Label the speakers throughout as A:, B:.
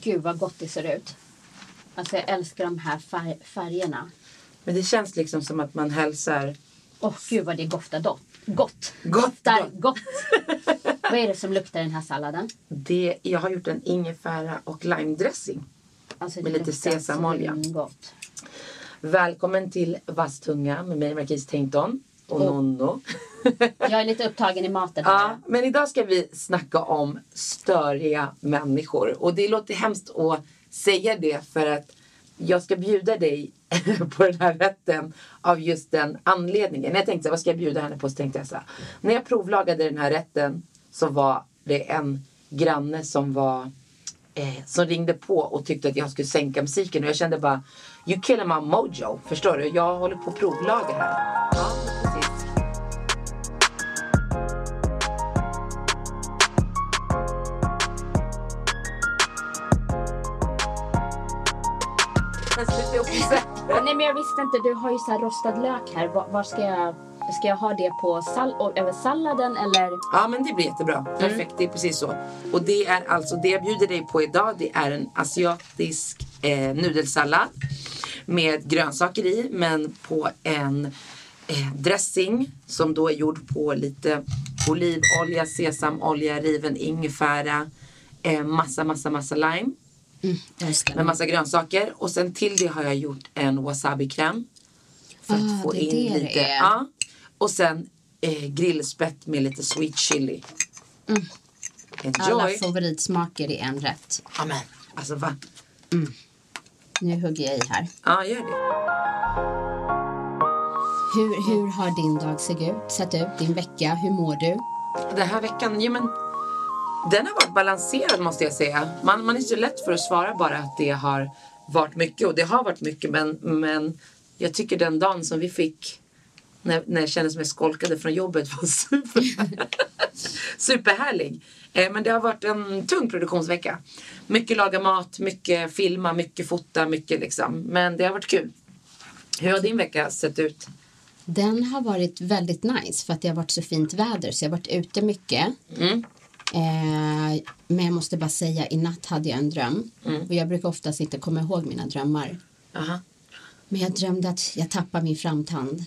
A: gud vad gott det ser ut. Alltså jag älskar de här färg, färgerna.
B: Men det känns liksom som att man hälsar...
A: Åh gud vad det goftar dott. Gott.
B: Gott,
A: Doftar
B: gott.
A: gott. vad är det som luktar i den här salladen?
B: Det, jag har gjort en ingefära och limedressing.
A: Alltså,
B: Med lite sesamolja.
A: Gott.
B: Välkommen till Vasstunga med mig Marquis Tengton och
A: Och-
B: Nonno.
A: Jag är lite upptagen i maten här.
B: Ja, men idag ska vi snacka om störiga människor. Och det låter hemskt att säga det för att jag ska bjuda dig på den här rätten av just den anledningen. Jag tänkte vad ska jag bjuda henne på? Så tänkte jag så här, när jag provlagade den här rätten så var det en granne som var eh, som ringde på och tyckte att jag skulle sänka musiken och jag kände bara You killing my mojo, förstår du? Jag håller på att provlaga här. Ja, precis.
A: Nej men jag visste inte, du har ju så här rostad lök här. Var, var ska jag... Ska jag ha det på och- över salladen eller?
B: Ja men det blir jättebra. Perfekt, det är precis så. Och det är alltså det jag bjuder dig på idag. Det är en asiatisk eh, nudelsallad med grönsaker i men på en eh, dressing som då är gjord på lite olivolja, sesamolja, riven ingefära, eh, massa, massa, massa lime med massa grönsaker. Och sen till det har jag gjort en wasabi-kräm. För att
A: Ah,
B: få
A: det är
B: in lite. Ja. Och sen eh, grillspett med lite sweet chili. Enjoy.
A: Alla favoritsmaker i en rätt.
B: Amen. Alltså va?
A: Nu hugger jag i här.
B: Ja, gör det.
A: Hur, hur har din dag sett ut, sett ut? Din vecka? Hur mår du?
B: Den här veckan, ja men den har varit balanserad måste jag säga. Man, man är så lätt för att svara bara att det har varit mycket och det har varit mycket men, men jag tycker den dagen som vi fick när, när jag kände som jag skolkade från jobbet var super, superhärlig. Eh, men det har varit en tung produktionsvecka. Mycket laga mat, mycket filma, mycket fota, mycket liksom. Men det har varit kul. Hur har din vecka sett ut?
A: Den har varit väldigt nice för att det har varit så fint väder så jag har varit ute mycket.
B: Mm.
A: Eh, men jag måste bara säga, i natt hade jag en dröm. Och jag brukar oftast inte komma ihåg mina drömmar.
B: Aha.
A: Men jag drömde att jag tappade min framtand.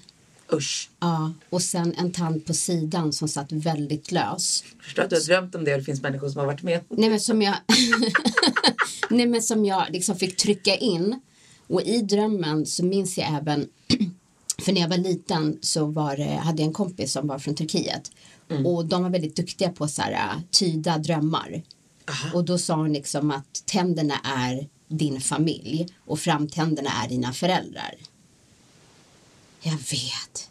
B: Usch.
A: Ja, och sen en tand på sidan som satt väldigt lös.
B: Förstår att du har drömt om det och det finns människor som har varit med.
A: Nej men som jag, Nej, men som jag liksom fick trycka in. Och i drömmen så minns jag även, för när jag var liten så var, det- hade jag en kompis som var från Turkiet. Och de var väldigt duktiga på så här, äh, tyda drömmar. Och då sa hon liksom att tänderna är din familj och framtänderna är dina föräldrar. Jag vet.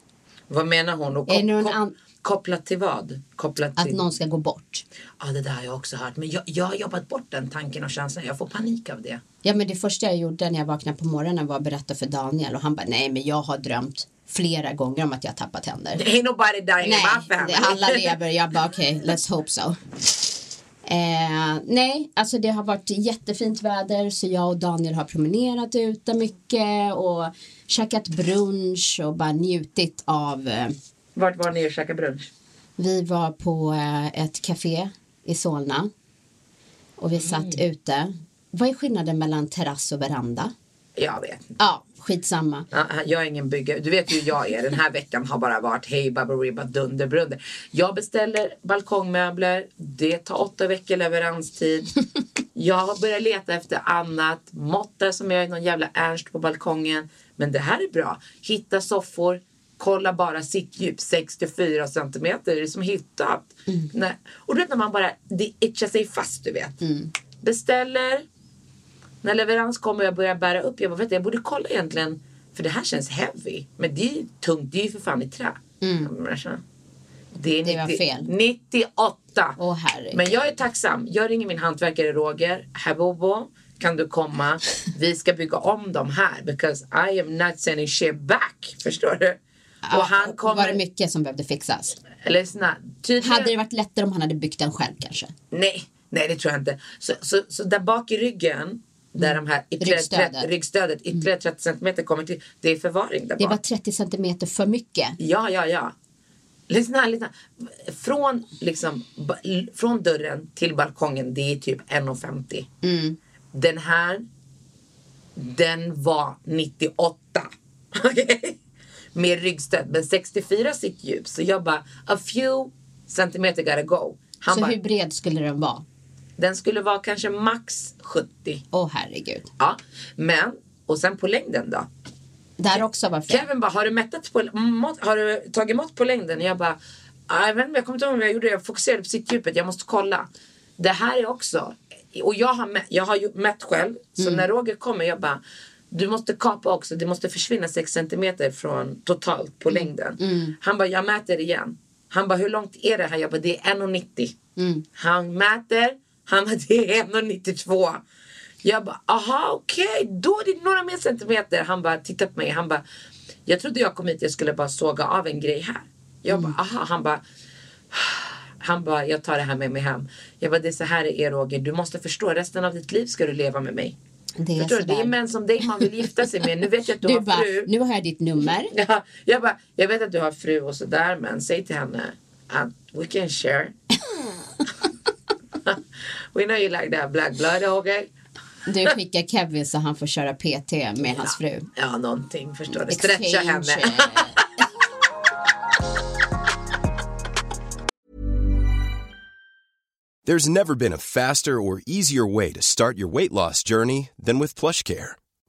B: Vad menar hon? Och
A: Är det
B: kop- kop- kopplat till vad? Kopplat
A: Att
B: till...
A: någon ska gå bort.
B: Ja, det där har jag också hört. Men jag, jag har jobbat bort den tanken och känslan. Jag får panik av det.
A: Ja men det första jag gjorde när jag vaknade på morgonen var att berätta för Daniel och han bara nej men jag har drömt flera gånger om att jag tappat tänder.
B: Ain't nobody dying
A: Nej,
B: in my family.
A: det, alla lever. Jag bara okej, let's hope so. Eh, nej, alltså det har varit jättefint väder så jag och Daniel har promenerat ute mycket och käkat brunch och bara njutit av eh,
B: Vart var ni och käkade brunch?
A: Vi var på eh, ett café i Solna och vi satt ute. Vad är skillnaden mellan terrass och veranda?
B: Jag vet.
A: Ja, skitsamma.
B: Ja, Jag är ingen byggare. Du vet ju hur jag är. Den här veckan har bara varit hej baberiba dunder brunder. Jag beställer balkongmöbler. Det tar åtta veckor leveranstid. Jag har börjat leta efter annat. Måttar som jag är någon jävla Ernst på balkongen. Men det här är bra. Hitta soffor. Kolla bara sittdjup 64 centimeter. Det är som hittat. Nej. Och du vet när man bara, det itchar sig fast du vet. Beställer. När leverans kommer och jag börjar bära upp. Jag bara, vet du, jag borde kolla egentligen. För det här känns heavy. Men det är ju tungt. Det är ju för fan i trä. Jag känner, Det, är
A: Det var
B: 90
A: fel.
B: 98.
A: Åh herregud.
B: Men jag är tacksam. Jag ringer min hantverkare Roger. Habobo, kan du komma? Vi ska bygga om dem här. Because I am not sending shit back. Förstår du?
A: Ja,
B: och han kommer...
A: Var det mycket som behövde fixas?
B: Snart. Tydligen...
A: Hade det varit lättare om han hade byggt den själv kanske?
B: Nej, nej det tror jag inte. Så, så, så där bak i ryggen, där de här ytterligare
A: Ryggstödet. Mm.
B: 30, ryggstödet, ytterligare 30 centimeter kommer till. Det är förvaring där
A: Det var 30 centimeter för mycket.
B: Ja, ja, ja. Lyssna, lyssna. Från, liksom, från dörren till balkongen, det är typ 1,50.
A: Mm.
B: Den här, den var 98. Okej? Med ryggstöd. Men 64 sittdjup. Så jag bara, a few centimeter gotta go. Han
A: Så
B: bara,
A: hur bred skulle den vara?
B: Den skulle vara kanske max 70.
A: Åh herregud.
B: Ja, men och sen på längden då?
A: Där också var fel.
B: Kevin bara, har du mättat på mått, har du tagit mått på längden? Jag bara, "Ah, jag vet inte, jag kommer inte ihåg om jag gjorde det. Jag fokuserade på sittdjupet, jag måste kolla. Det här är också, och jag har, mä- jag har ju mätt själv. Så när Roger kommer, jag bara, du måste kapa också. Det måste försvinna 6 centimeter från totalt på längden. Han bara, jag mäter igen. Han bara, hur långt är det här? Jag bara, det är 1,90. Han mäter, han bara, det är 1,92. Jag bara, aha okej, då är det några mer centimeter. Han bara, titta på mig. Han bara, jag trodde jag kom hit, jag skulle bara såga av en grej här. Jag bara, aha. Han bara, han bara, jag tar det här med mig hem. Jag bara, det är så här det är Roger. Du måste förstå, resten av ditt liv ska du leva med mig.
A: Det är
B: du? Det är män som dig man vill gifta sig med. Nu vet jag att du,
A: Du
B: har
A: bara,
B: fru.
A: nu har jag ditt nummer.
B: Ja, jag bara, jag vet att du har fru och sådär men säg till henne att we can share. we know you like that black blood, okay?
A: Du skickar Kevin så han får köra PT med hans fru.
B: Ja, någonting förstår du. Stretcha henne.
C: There's never been a faster or easier way to start your weight loss journey than with PlushCare.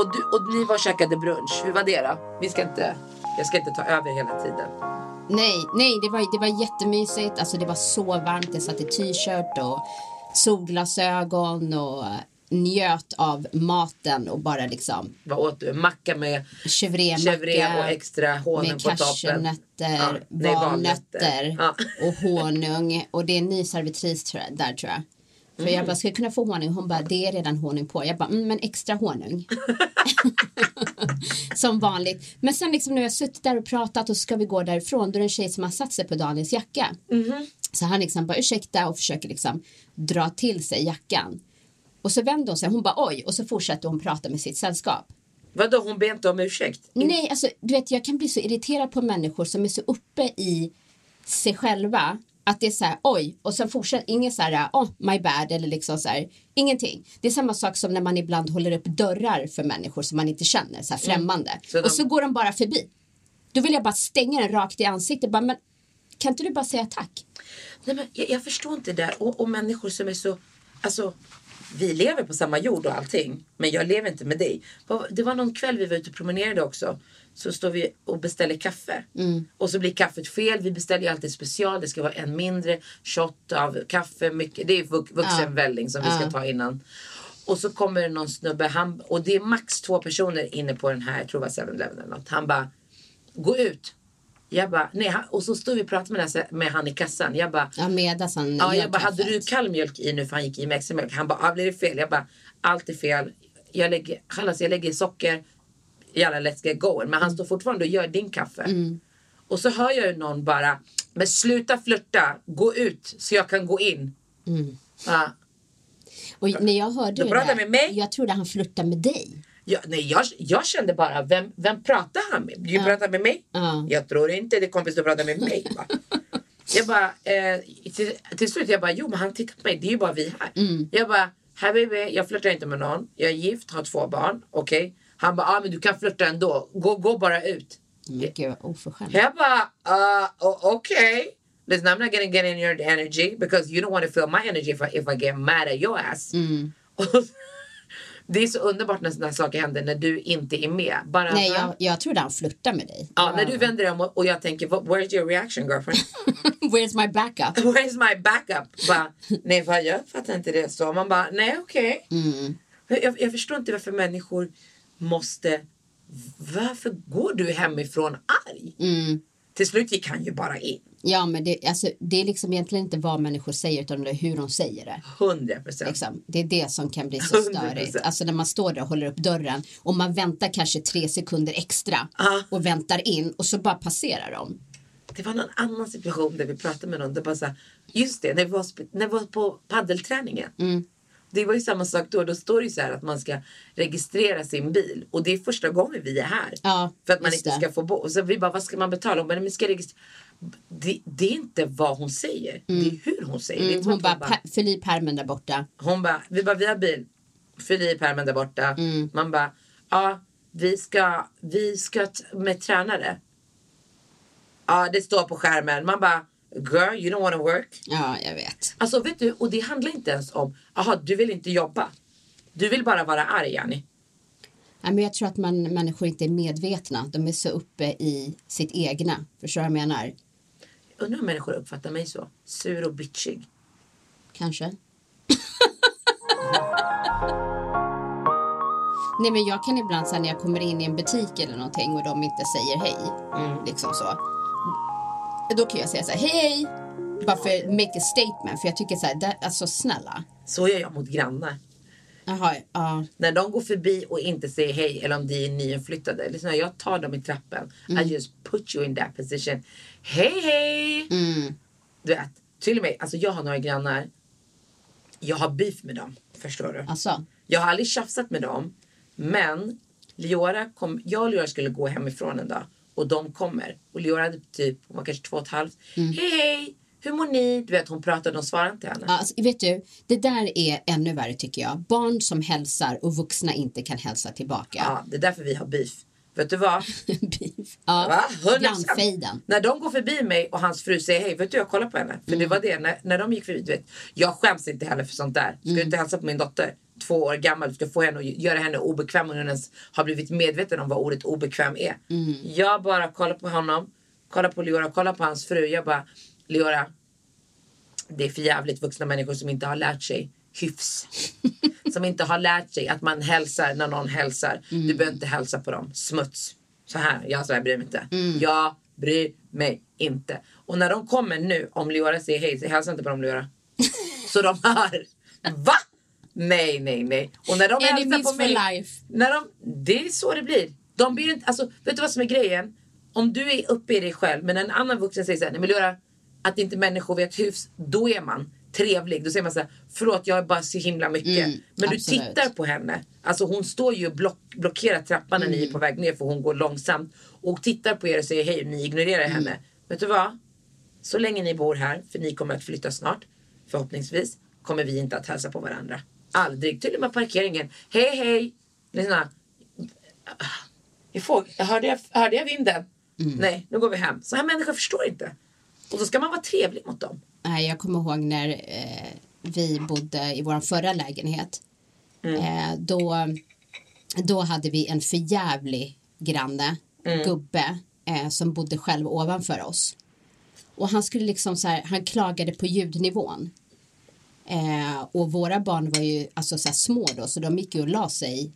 B: Och, du, och ni var och käkade brunch. Hur var det då? Vi ska inte, jag ska inte ta över hela tiden.
A: Nej, nej det, var, det var jättemysigt. Alltså, det var så varmt. Jag satt i t-shirt och solglasögon och njöt av maten och bara liksom
B: Vad åt du? Macka med
A: chèvre
B: och extra honung
A: med
B: på toppen.
A: cashewnötter,
B: Ja,
A: valnötter
B: Ja.
A: och honung. Och det är en ny servitris där tror jag. För
B: Mm.
A: jag bara, ska jag kunna få honung? Hon bara, det är redan honung på. Jag bara, mm, men extra honung. som vanligt. Men sen liksom när jag suttit där och pratat och ska vi gå därifrån. Då är det en tjej som har satt sig på Daniels jacka.
B: Mhm.
A: Så han liksom bara ursäkta och försöker liksom dra till sig jackan. Och så vänder hon sig, hon bara oj och så fortsätter hon prata med sitt sällskap.
B: Vadå, hon ber inte om ursäkt?
A: Nej, alltså du vet jag kan bli så irriterad på människor som är så uppe i sig själva att det är så här oj och sen fortsätter ingen så här oh my bad eller liksom så här ingenting. Det är samma sak som när man ibland håller upp dörrar för människor som man inte känner så här främmande
B: Mm. Så de-
A: och så går de bara förbi. Då vill jag bara stänga den rakt i ansiktet bara men kan inte du bara säga tack?
B: Nej, men jag, jag förstår inte det där. Och, och människor som är så... Alltså, vi lever på samma jord och allting. Men jag lever inte med dig. Det var någon kväll vi var ute och promenerade också. Så står vi och beställer kaffe. Och så blir kaffet fel. Vi beställer ju alltid special. Det ska vara en mindre shot av kaffe. Mycket. Det är vux, vuxenvälling som vi ska ta innan. Och så kommer det någon snubbe. Han, och det är max två personer inne på den här. Jag tror det var 7-Eleven eller något. Han bara. Gå ut. Jag bara, nej, och så stod vi och pratade med, här, med han i kassan. Jag bara,
A: Ja medan han
B: Ja, jag bara, hade du kall mjölk i nu? För han gick i med extra mjölk. Han bara, ah, blir det fel? Jag bara, allt är fel. Jag lägger, alltså, jag lägger socker. Jävla let's get going. Men han står fortfarande och gör din kaffe.
A: Mm.
B: Och så hör jag ju någon bara, men sluta flirta. Gå ut så jag kan gå in.
A: Mm.
B: Ja.
A: Och när jag hörde det där,
B: med mig?
A: jag trodde han flörtade med dig.
B: Jag, nej, jag, jag kände bara, vem, vem pratar han med? Du pratar med mig?
A: Ja.
B: Jag tror inte det är kompis du pratar med mig. Va? jag bara, eh, till, till slut jag bara, jo men han tittar på mig, det är ju bara vi här.
A: Mm.
B: Jag bara, här jag flörtar inte med någon. Jag är gift, har två barn, okej. Han bara, ah, men du kan flörta ändå. Gå, gå bara ut.
A: Men gud vad oförskämt.
B: Jag bara, uh, o- okay. Listen, I'm not gonna get in your energy because you don't want to feel my energy if I, if I get mad at your ass.
A: Mm.
B: Det är så underbart när sådana saker händer när du inte är med. Bara,
A: Nej, jag, jag trodde han flörtade med dig.
B: Ja, när du vänder dig om och och jag tänker, "What- where's your reaction girlfriend?
A: Where's my backup?
B: Where's my backup? Bara, nej vad jag fattar inte det så. Man bara, nej okej.
A: Mm.
B: Jag, jag förstår inte varför människor måste... Varför går du hemifrån arg?
A: Mm.
B: Till slut gick han ju bara in.
A: Ja, men det, alltså, det är liksom egentligen inte vad människor säger utan det är hur de säger det.
B: 100 procent.
A: Liksom. Det är det som kan bli så störigt.
B: 100%.
A: Alltså när man står där och håller upp dörren och man väntar kanske tre sekunder extra
B: Ja.
A: och väntar in och så bara passerar de.
B: Det var någon annan situation där vi pratade med någon. Det bara så här, just det, när vi var, när vi var på paddelträningen.
A: Mm.
B: Det var ju samma sak då. Då står det ju så här att man ska registrera sin bil. Och det är första gången vi är här.
A: Ja,
B: för att man inte
A: det.
B: ska få bo. Och så vi bara, vad ska man betala? Hon bara, "Nej, men ska registrera. Det, det är inte vad hon säger. Det är hur hon säger.
A: Mm, hon
B: att
A: bara,
B: hon
A: "Pa- fyll i pärmen där borta.
B: hon bara, vi bara, vi har bil. Fyll i pärmen där borta.
A: Mm.
B: Man bara, ja, vi ska, vi ska med tränare. Ja, det står på skärmen. Man bara, girl, you don't wanna work.
A: Ja, jag vet.
B: Alltså vet du, och det handlar inte ens om, aha, du vill inte jobba. Du vill bara vara arg, Annie.
A: Men jag tror att man, människor inte är medvetna. De är så uppe i sitt egna. Förstår du vad jag menar?
B: Undrar om människor uppfattar mig så. Sur och bitchig.
A: Kanske. Nej men jag kan ibland säga när jag kommer in i en butik eller någonting och de inte säger hej. Liksom så. Då kan jag säga så här, hej hej. Bara för make a statement. För jag tycker så här, det, alltså snälla.
B: Så gör jag mot grannar.
A: Jaha, ja.
B: När de går förbi och inte säger hej eller om de är nyinflyttade. Liksom, jag tar dem i trappen. I just put you in that position. Hej hej!
A: Mm.
B: Du vet, till och med, alltså jag har några grannar. Jag har beef med dem. Förstår du?
A: Alltså.
B: Jag har aldrig tjafsat med dem. Men Leora kom, jag och Leora skulle gå hemifrån en dag. Och de kommer. Och Leora hade typ, hon var kanske två och ett halvt.
A: Mm.
B: Hej hej! Hur mår ni? Du vet hon pratade, de svarade inte henne.
A: Alltså, vet du, det där är ännu värre tycker jag. Barn som hälsar och vuxna inte kan hälsa tillbaka.
B: Ja, det är därför vi har beef. Vet du vad?
A: Beef. Ja,
B: Va? 100%.
A: grannfejden.
B: När de går förbi mig och hans fru säger hej, vet du jag kollar på henne. För det
A: Mm.
B: var det, när, när de gick förbi, du vet. Jag skäms inte heller för sånt där. Ska
A: Mm.
B: du inte hälsa på min dotter, två år gammal, du ska få henne att göra henne obekväm och hon ens har blivit medveten om vad ordet obekväm är.
A: Mm.
B: Jag bara kollar på honom, kollar på Leora, kollar på hans fru. Jag bara, Leora, det är för jävligt vuxna människor som inte har lärt sig hyfs. som inte har lärt sig att man hälsar när någon hälsar.
A: Mm.
B: Du behöver inte hälsa på dem. Smuts. Så här, jag, så här bryr mig inte.
A: Mm.
B: Jag bryr mig inte. Och när de kommer nu, om Leora säger hej, så hälsa inte på dem Leora. så de hör. Va? Nej, nej, nej. Och när de hälsar
A: Enemies
B: på
A: for
B: mig.
A: life.
B: När de, det är så det blir. De blir inte, alltså, vet du vad som är grejen? Om du är uppe i dig själv men en annan vuxen säger såhär, nej men Leora, att inte människor vet hyfs, då är man trevlig. Då säger man såhär, förlåt jag är bara så himla mycket.
A: Mm,
B: men du
A: absolut.
B: tittar på henne. Alltså hon står ju och block, blockerar trappan när ni
A: Mm.
B: är på väg ner för hon går långsamt. Och tittar på er och säger hej, ni ignorerar
A: Mm.
B: henne. Vet du vad? Så länge ni bor här, för ni kommer att flytta snart, förhoppningsvis, kommer vi inte att hälsa på varandra. Aldrig. Till och med parkeringen. Hej hej! Lyssna. Jag, får, hörde, jag, hörde jag vinden?
A: Mm.
B: Nej, nu går vi hem. Så här människor förstår inte. Och då ska man vara trevlig mot dem.
A: Nej, jag kommer ihåg när eh, vi bodde i vår förra lägenhet. Eh, då, då hade vi en förjävlig granne, gubbe, eh, som bodde själv ovanför oss. Och han skulle liksom så här, han klagade på ljudnivån. Eh, och våra barn var ju alltså så små då, så de gick ju och la sig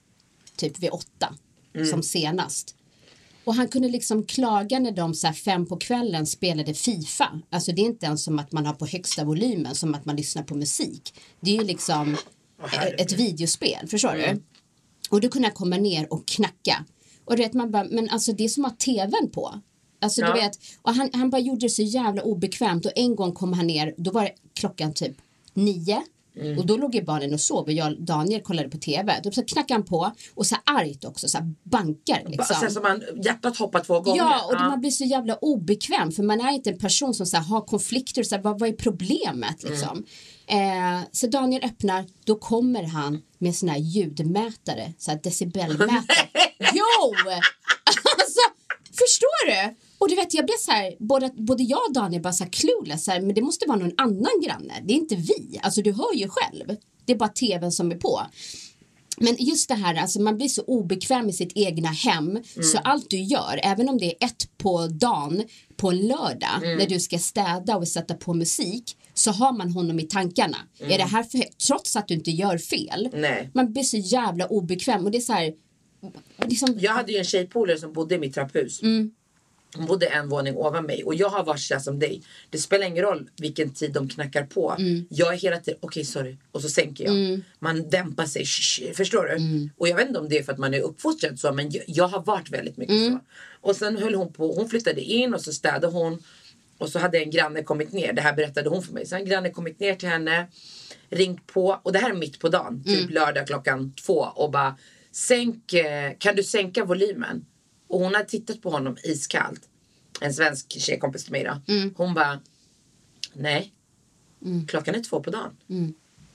A: typ vid åtta som senast. Och han kunde liksom klaga när de så här fem på kvällen spelade Fifa. Alltså det är inte ens som att man har på högsta volymen som att man lyssnar på musik. Det är ju liksom
B: herregud.
A: ett videospel, förstår du? Och då kunde han komma ner och knacka. Och vet man bara, men alltså det är som att ha tvn på. Alltså
B: Ja.
A: du vet, och han, han bara gjorde det så jävla obekvämt och en gång kom han ner, då var det klockan typ nio.
B: Mm.
A: Och då låg ju barnen och sov och jag och Daniel kollade på tv. Då så knackade han på och så argt också, så bankar
B: Ba-
A: liksom.
B: Sen som man, hjärtat hoppar två gånger.
A: Ja, och man blir så jävla obekväm för man är inte en person som så här, har konflikter. Så här, vad, vad är problemet liksom? Eh, så Daniel öppnar, då kommer han med sån här ljudmätare, så här decibelmätare. jo! Alltså, förstår du? Och du vet, jag blev så här, både, både jag och Daniel bara så här clueless, så här, men det måste vara någon annan granne, det är inte vi. Alltså du hör ju själv, det är bara tvn som är på. Men just det här, alltså man blir så obekväm i sitt egna hem så allt du gör, även om det är ett på dagen på en lördag när du ska städa och sätta på musik så har man honom i tankarna. Är det här för? Trots att du inte gör fel.
B: Nej.
A: Man blir så jävla obekväm och det är så här liksom,
B: Jag hade ju en tjejpolare som bodde i mitt trapphus.
A: Mm.
B: Hon bodde en våning ovan mig och jag har varit sådär som dig. Det spelar ingen roll vilken tid de knackar på. Jag är hela tiden, okej sorry. Och så sänker jag. Man dämpar sig. Shh, förstår du? Och jag vet inte om det är för att man är uppfostrad så men jag, jag har varit väldigt mycket så. Och sen höll hon på, hon flyttade in och så städade hon. Och så hade en granne kommit ner, det här berättade hon för mig. Så en granne kommit ner till henne, ringt på och det här är mitt på dagen, typ lördag klockan två och bara Sänk, eh, kan du sänka volymen? Och hon hade tittat på honom iskallt. En svensk tjejkompis till mig då. Hon bara Nej. Klockan är två på dagen.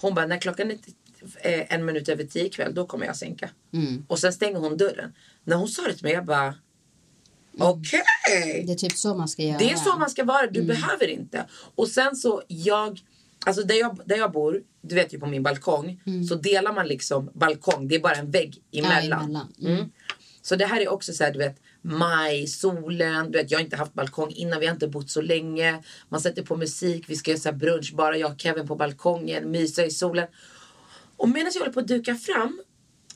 B: Hon bara, när klockan är eh, en minut över tio ikväll, då kommer jag sänka. Och sen stänger hon dörren. När hon sa det till mig, jag bara Okej!
A: Det är typ så man ska göra.
B: Det är så man ska vara. Du behöver inte. Och sen så jag, alltså där jag, där jag bor, du vet ju på min balkong, så delar man liksom balkong. Det är bara en vägg emellan.
A: emellan. Mm.
B: Mm. Så det här är också så här, du vet, maj, solen, du vet, jag har inte haft balkong innan, vi har inte bott så länge. Man sätter på musik, vi ska göra så brunch, bara jag och Kevin på balkongen, mysa i solen. Och medan jag håller på att duka fram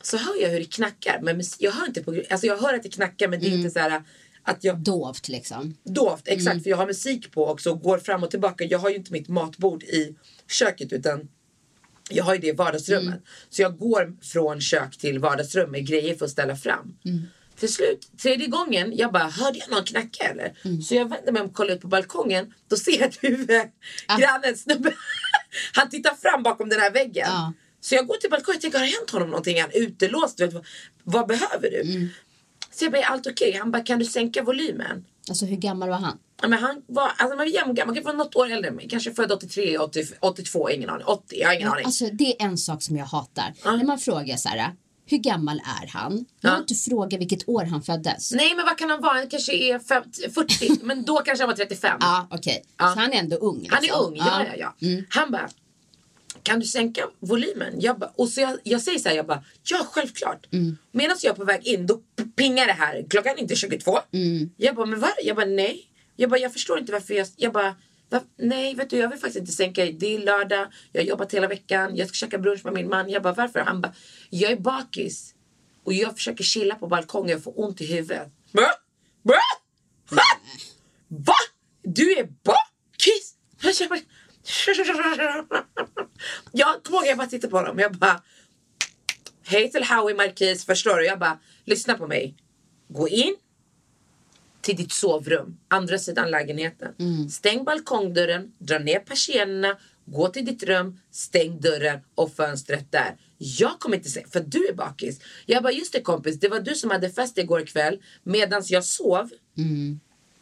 B: så hör jag hur det knackar. Men jag hör inte på, alltså jag hör att det knackar men det är inte så här att jag
A: Dovt liksom.
B: dovt, exakt. För jag har musik på också och går fram och tillbaka. Jag har ju inte mitt matbord i köket utan jag har ju det i vardagsrummet. Så jag går från kök till vardagsrum med grejer för att ställa fram. Till slut, tredje gången, jag bara, hörde jag någon knacka eller? Så jag vänder mig om och kollar ut på balkongen. Då ser jag ett huvud, grannen, snubbe. Han tittar fram bakom den här väggen.
A: Ja.
B: Så jag går till balkongen och tänker, har det hänt honom någonting? Är han utelåst? Vet, vad, vad behöver du? Så jag bara, är allt okej? Han bara, kan du sänka volymen?
A: Alltså hur gammal var han?
B: Ja, men han var, alltså man var jämngammal, han kan vara något år äldre än mig. Kanske född 83, 80, 82, ingen aning. 80, jag har ingen aning.
A: Alltså det är en sak som jag hatar. När man frågar så här, hur gammal är han? Man
B: Ja.
A: har inte frågat vilket år han föddes.
B: Nej men vad kan han vara? Han kanske är 50, 40, men då kanske han var 35.
A: Ja, okej.
B: Ja.
A: Så han är ändå ung.
B: Han är
A: liksom.
B: ung, ja ja ja. Han bara, kan du sänka volymen? Jag bara, och så jag, jag säger så här, jag bara, ja självklart. Medan jag är på väg in, då pingar det här. Klockan är inte 22. Jag bara, men var? Jag bara, nej. Jag bara, jag förstår inte varför jag, jag bara, nej vet du jag vill faktiskt inte sänka. Det är lördag, jag har jobbat hela veckan, jag ska käka brunch med min man. Jag bara, varför? Han bara, jag är bakis. Och jag försöker chilla på balkongen och får ont i huvudet. Va? Va? Va? Va? Du är bakis? Jag kommer ihåg, jag bara tittade på honom. Jag bara, hej till Howie Marquis, förstår du? Jag bara, lyssna på mig. Gå in till ditt sovrum, andra sidan lägenheten. Stäng balkongdörren, dra ner persiennerna, gå till ditt rum, stäng dörren och fönstret där. Jag kommer inte säga, för du är bakis. Jag bara, just det kompis, det var du som hade fest igår kväll medan jag sov.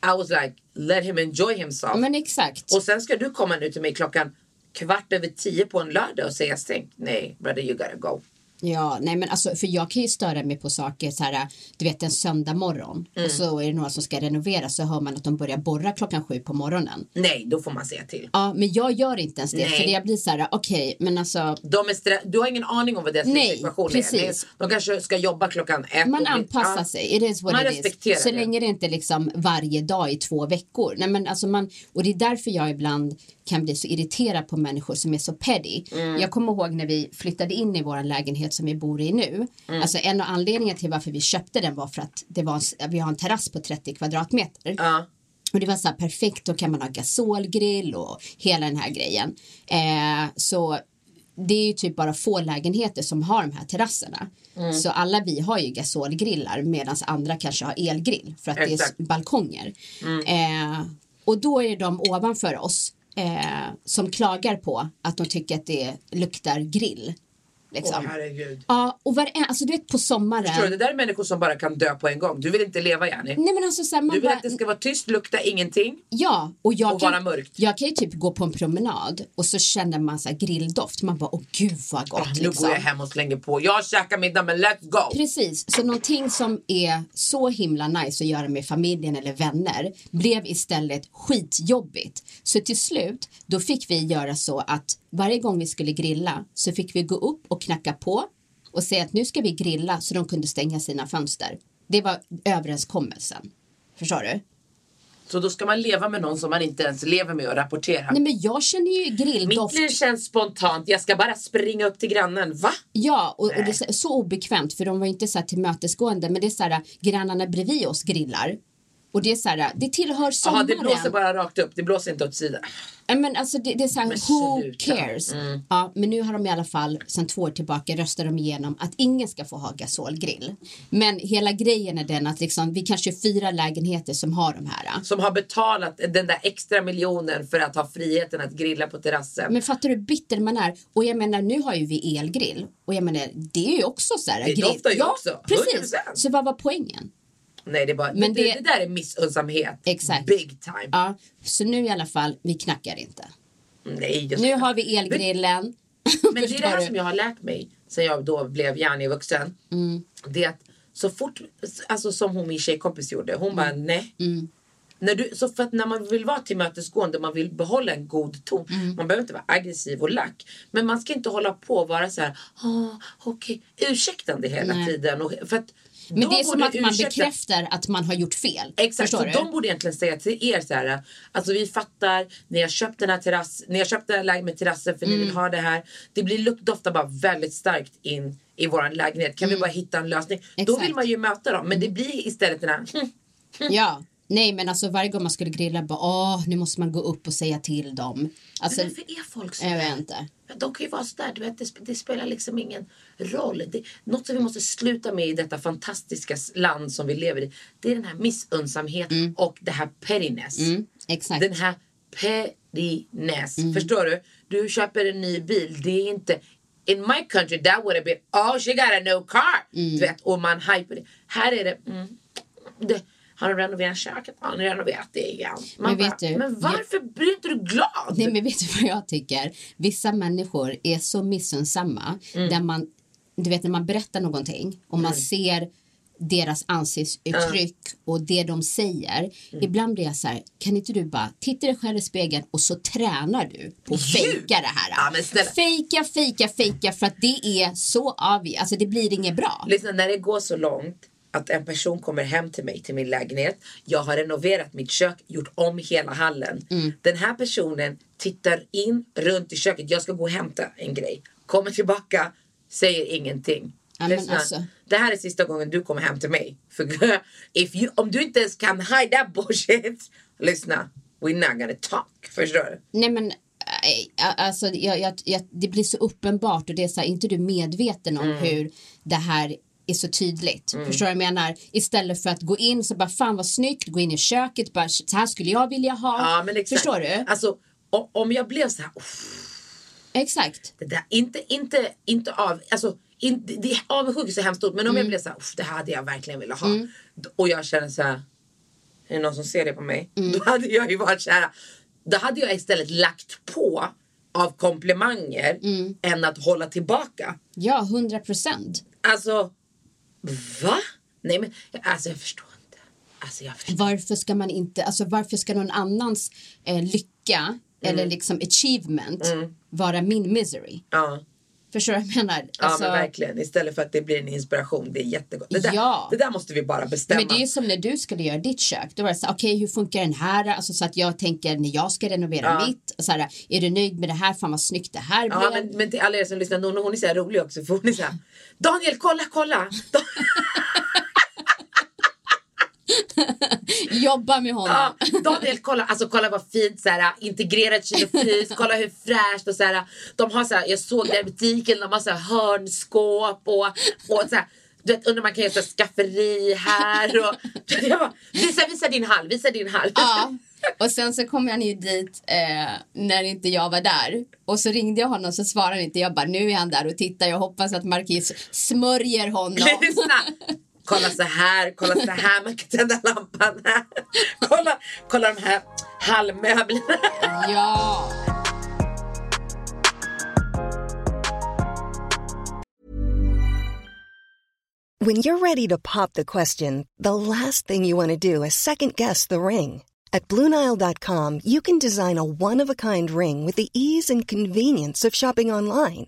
B: I was like, let him enjoy himself.
A: Men exakt.
B: Och sen ska du komma nu till mig klockan kvart över tio på en lördag och säga stängt. Nej, brother you gotta go.
A: Ja, nej men alltså för jag kan ju störa mig på saker så här, du vet en söndag morgon
B: Mm.
A: och så är det några som ska renovera så hör man att de börjar borra klockan sju på morgonen.
B: Nej, då får man säga till.
A: Ja, men jag gör inte ens det
B: Nej.
A: för jag blir så här, okej, men alltså
B: De är du har ingen aning om vad deras
A: Nej,
B: livssituation är.
A: precis.
B: De kanske ska jobba klockan ett.
A: man anpassar
B: Ja.
A: sig. It is what
B: Man
A: it is.
B: respekterar
A: Så
B: det.
A: länge det inte är liksom varje dag i två veckor. Nej, men alltså man, och det är därför jag ibland kan bli så irriterad på människor som är så petty.
B: Mm.
A: Jag kommer ihåg när vi flyttade in i vår lägenhet som vi bor i nu.
B: Mm.
A: Alltså en av anledningarna till varför vi köpte den var för att det var, en- vi har en terrass på 30 kvadratmeter.
B: Ja.
A: Och det var så här perfekt, då kan man ha gasolgrill och hela den här grejen. Eh, så det är ju typ bara få lägenheter som har de här terrasserna.
B: Mm.
A: Så alla vi har ju gasolgrillar medan andra kanske har elgrill för att
B: Exakt.
A: det är balkonger. Eh, och då är de ovanför oss eh, som klagar på att de tycker att det luktar grill. Liksom.
B: Åh herregud.
A: ja, och varje, alltså du vet på sommaren.
B: Förstår du, det där är människor som bara kan dö på en gång. Du vill inte leva Jenny.
A: Nej men alltså så här, man
B: Du vill
A: bara,
B: att det ska vara tyst, lukta ingenting.
A: Ja, och jag,
B: Och
A: kan,
B: vara mörkt.
A: jag kan ju typ gå på en promenad och så känner man så här grilldoft. Man bara, åh gud vad gott.
B: Ah, nu
A: liksom.
B: går jag hem och slänger på. Jag käkar middag men let's go.
A: Precis, så någonting som är så himla nice att göra med familjen eller vänner blev istället skitjobbigt. Så till slut, då fick vi göra så att varje gång vi skulle grilla så fick vi gå upp och knacka på och säga att nu ska vi grilla så de kunde stänga sina fönster. Det var överenskommelsen. Förstår du?
B: Så då ska man leva med någon som man inte ens lever med och rapportera.
A: Nej men jag känner ju
B: Mitt
A: grilldoft.
B: liv känns spontant. Jag ska bara springa upp till grannen. Va?
A: Ja, och, och det är så- så obekvämt för de var inte så här tillmötesgående men det är så här grannarna bredvid oss grillar Och det är så här, det tillhör sommaren.
B: det blåser bara rakt upp. Det blåser inte åt sidan.
A: Men alltså det, det är så här,
B: Men
A: who
B: sluta. Mm.
A: cares? Ja, men nu har de i alla fall sedan två år tillbaka röstat de igenom att ingen ska få ha gasolgrill. Men hela grejen är den att liksom, vi kanske är fyra lägenheter som har de här.
B: Som har betalat den där extra miljonen för att ha friheten att grilla på terrassen.
A: Men fattar du hur bitter man är? Och jag menar, nu har ju vi elgrill. Och jag menar, det är ju också så här.
B: Det doftar ju
A: ja,
B: också,
A: Precis.
B: 100%.
A: Så vad var poängen?
B: Nej, det, är bara,
A: Men
B: men det,
A: det-
B: det där är missunnsamhet.
A: Exakt.
B: Big time.
A: Ja, så nu i alla fall, vi knackar inte.
B: Nej, jag
A: Nu har vi elgrillen.
B: Men det är det här
A: du?
B: som jag har lärt mig sen jag då blev hjärnevuxen.
A: Mm.
B: Det är att så fort, alltså som hon min tjejkompis gjorde, hon bara
A: Mm.
B: nej. När, du, så för att när man vill vara tillmötesgående, man vill behålla en god ton.
A: Mm.
B: Man behöver inte vara aggressiv och lack. Men man ska inte hålla på och vara så här, ah, okej, ursäktande hela
A: Nej.
B: tiden. Och, för att
A: Men
B: de
A: det är som att man
B: ursäkta-
A: bekräftar att man har gjort fel.
B: Exakt, så
A: du?
B: de borde egentligen säga till er så här. Alltså vi fattar, ni har köpt den här terrass, ni har köpt den här lägenheten med terrassen för ni
A: Mm.
B: vill ha det här. Det blir lukt, doftar bara väldigt starkt in i våran lägenhet. Kan vi bara hitta en lösning? Då
A: Mm. Exakt. Mm.
B: vill man ju möta dem. Men det blir istället den här,
A: Ja. Nej men alltså varje gång man skulle grilla bara åh nu måste man gå upp och säga till dem. Alltså,
B: men varför är folk så
A: jag vet inte.
B: De kan ju vara sådär, du vet, det, det spelar liksom ingen roll. Det, något som vi måste sluta med i detta fantastiska land som vi lever i. Det är den här missunnsamheten och det här pettiness.
A: Mm, exakt.
B: Den här pettiness.
A: Mm.
B: Förstår du? Du köper en ny bil. Det är inte... In my country that would have been oh she got a new car.
A: Mm.
B: Du vet, och man hyper det. Här är det, mm, det har du renoverat köket? Har ni renoverat det igen? Man
A: Men vet
B: bara,
A: du,
B: men varför blir inte du glad?
A: Nej men vet du vad jag tycker? Vissa människor är så missunnsamma
B: Mm.
A: där man, du vet när man berättar någonting och man ser deras ansiktsuttryck och det de säger.
B: Mm.
A: Ibland blir jag så här, kan inte du bara titta dig själv i spegeln och så tränar du på att fejka det här.
B: Ja, men.
A: Fejka, fejka, fejka för att det är så avig, alltså det blir inget bra.
B: Lyssna, när det går så långt att en person kommer hem till mig till min lägenhet. Jag har renoverat mitt kök, gjort om hela hallen.
A: Mm.
B: Den här personen tittar in runt i köket. Jag ska gå och hämta en grej. Kommer tillbaka, säger ingenting.
A: Ja, alltså.
B: Det här är sista gången du kommer hem till mig. För if you, om du inte ens kan hide that bullshit. Lyssna, we're not gonna talk. Förstår du?
A: Nej men äh, alltså, jag, jag, jag, det blir så uppenbart och det är så här, inte du medveten om
B: Mm.
A: hur det här är så tydligt. Förstår du vad jag menar? Istället för att gå in så bara fan vad snyggt, gå in i köket, bara så här skulle jag vilja ha.
B: Ja.
A: Förstår du?
B: Alltså, om jag blev så här, "Uff,
A: Exakt.
B: Det där, inte, inte, inte av, alltså, in, det, avundsjuk är så hemskt ord men om jag blev så här, "Uff, det här hade jag verkligen velat ha. D- Och jag känner så här, är det någon som ser det på mig? Då hade jag ju varit så här, då hade jag istället lagt på av komplimanger än att hålla tillbaka.
A: Ja, hundra procent.
B: Alltså, va? Nej men, alltså jag förstår inte. Alltså jag förstår.
A: Varför ska man inte, alltså varför ska någon annans eh, lycka eller liksom achievement vara min misery?
B: Ja.
A: Förstår du vad jag menar?
B: Ja
A: Alltså,
B: men verkligen. Istället för att det blir en inspiration. Det är jättegott. Det där,
A: Ja.
B: det där måste vi bara bestämma.
A: Men det är som när du skulle göra ditt kök. Då var det så okej hur funkar den här? Alltså så att jag tänker när jag ska renovera
B: Ja.
A: mitt. Så här, är du nöjd med det här? Fan vad snyggt det här blev.
B: Ja, men, men till alla er som lyssnar, hon, hon är så här rolig också för hon är så här, Daniel kolla kolla!
A: Jobba med honom.
B: Ja, Daniel kolla, alltså kolla vad fint så här, integrerat frys, kolla hur fräscht och så här, de har så här, jag såg det i butiken, de har så här hörnskåp och, och så här, du vet, undrar man kan göra så skafferi här och jag bara, visa, visa din hall, visa din hall.
A: Ja. Och sen så kom han ju dit eh, när inte jag var där. Och så ringde jag honom så svarade han inte. Jag bara nu är han där och tittar. Jag hoppas att Marquis smörjer honom.
B: Lyssna! Kolla så här, kolla så här, man kan tända lampan här. Kolla, kolla de här hallmöblerna.
A: ja.
D: When you're ready to pop the question, the last thing you want to do is second guess the ring. At Bluenile.com, you can design a one of a kind ring with the ease and convenience of shopping online.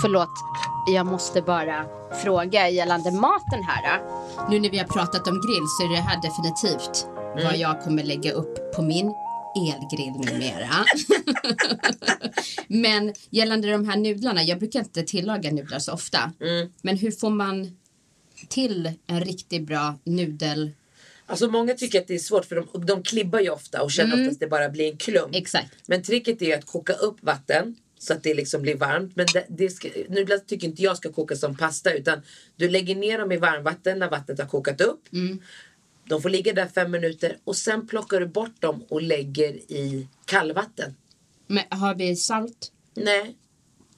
A: Förlåt, jag måste bara fråga gällande maten här. Nu när vi har pratat om grill så är det här definitivt vad jag kommer lägga upp på min elgrill numera. Men gällande de här nudlarna, jag brukar inte tillaga nudlar så ofta. Men hur får man till en riktigt bra nudel?
B: Alltså många tycker att det är svårt för de, de klibbar ju ofta och känner oftast att det bara blir en klump.
A: Exakt.
B: Men tricket är att koka upp vatten så att det liksom blir varmt. Men det, det ska, nudlar tycker inte jag ska koka som pasta utan du lägger ner dem i varmvatten när vattnet har kokat upp. De får ligga där fem minuter och sen plockar du bort dem och lägger i kallvatten.
A: Men har vi salt?
B: Nej.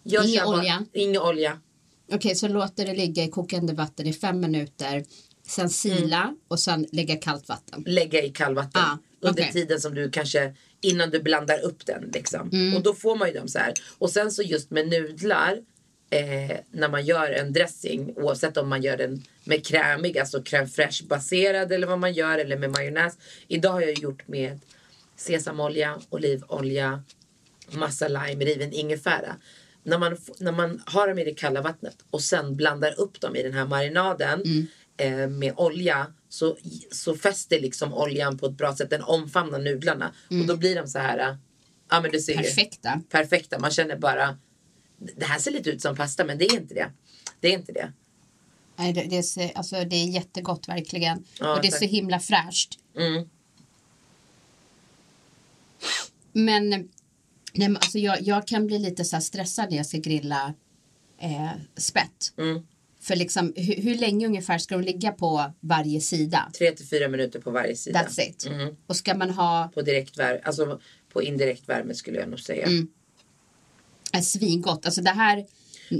B: Jag
A: Ingen olja?
B: Ingen olja.
A: Okej, så låter det ligga i kokande vatten i fem minuter. Sen sila och sen lägga kallt vatten.
B: lägga i kallvatten
A: Ah,
B: under
A: okej.
B: tiden som du kanske innan du blandar upp den liksom.
A: Mm.
B: Och då får man ju dem så här. Och sen så just med nudlar eh, när man gör en dressing oavsett om man gör den med krämig, alltså crème fraîche baserad eller vad man gör eller med majonnäs. Idag har jag gjort med sesamolja, olivolja, massa lime, riven ingefära. När man, när man har dem i det kalla vattnet och sen blandar upp dem i den här marinaden eh, med olja så, så fäster liksom oljan på ett bra sätt. Den omfamnar nudlarna och då blir de så här. eh, Ja men du ser ju.
A: Perfekta.
B: Perfekta. Man känner bara. Det här ser lite ut som pasta men det är inte det. Det är inte det.
A: Nej, det, det, alltså, det är jättegott verkligen.
B: Ja,
A: och det är
B: tack.
A: så himla fräscht.
B: Mm.
A: Men, nej, men alltså, jag, jag kan bli lite så stressad när jag ska grilla eh, spett.
B: Mm.
A: För liksom, hur, hur länge ungefär ska de ligga på varje sida?
B: Tre till fyra minuter på varje sida.
A: That's it.
B: Mm.
A: Och ska man ha
B: På direkt värme, alltså på indirekt värme skulle jag nog säga.
A: Mm. ett svingott, alltså det här,